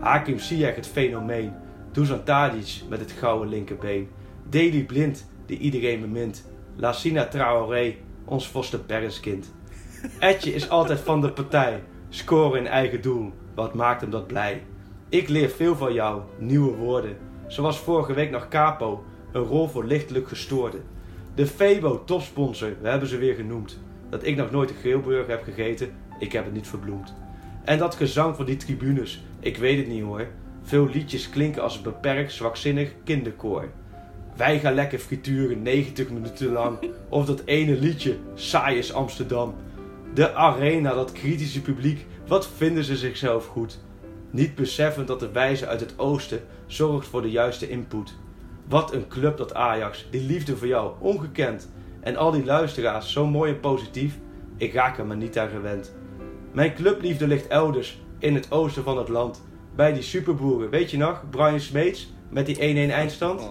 Hakim Ziyech het fenomeen, Dusan Tadic met het gouden linkerbeen. Daley Blind, die iedereen bemint. Lassina Traoré, ons Foster-Perrenskind. Etje is altijd van de partij, scoren in eigen doel, wat maakt hem dat blij. Ik leer veel van jou, nieuwe woorden. Zoals vorige week nog Capo, een rol voor lichtelijk gestoorden. De Febo topsponsor, we hebben ze weer genoemd. Dat ik nog nooit een geelburger heb gegeten, ik heb het niet verbloemd. En dat gezang van die tribunes, ik weet het niet hoor. Veel liedjes klinken als een beperkt, zwakzinnig kinderkoor. Wij gaan lekker frituren 90 minuten lang. Of dat ene liedje, saai is Amsterdam. De arena, dat kritische publiek, wat vinden ze zichzelf goed? Niet beseffend dat de wijze uit het oosten zorgt voor de juiste input. Wat een club dat Ajax, die liefde voor jou, ongekend. En al die luisteraars, zo mooi en positief, ik raak er maar niet aan gewend. Mijn clubliefde ligt elders, in het oosten van het land. Bij die superboeren, weet je nog, Brian Smeets, met die 1-1 eindstand?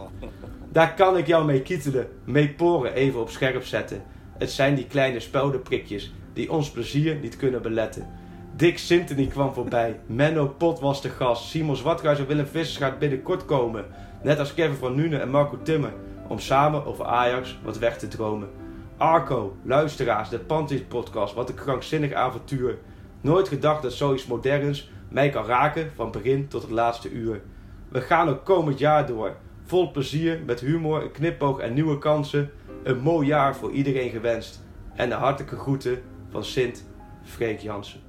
Daar kan ik jou mee kietelen, mee poren even op scherp zetten. Het zijn die kleine speldenprikjes, die ons plezier niet kunnen beletten. Dick Sintony kwam voorbij, Menno Pot was de gast, Simon Zwartruis en Willem Vissers gaat binnenkort komen. Net als Kevin van Nuenen en Marco Timmer, om samen over Ajax wat weg te dromen. Arco, luisteraars, de Panties podcast, wat een krankzinnig avontuur. Nooit gedacht dat zoiets moderns mij kan raken van begin tot het laatste uur. We gaan ook komend jaar door, vol plezier, met humor, een knipoog en nieuwe kansen. Een mooi jaar voor iedereen gewenst. En de hartelijke groeten van Sint Freek Jansen.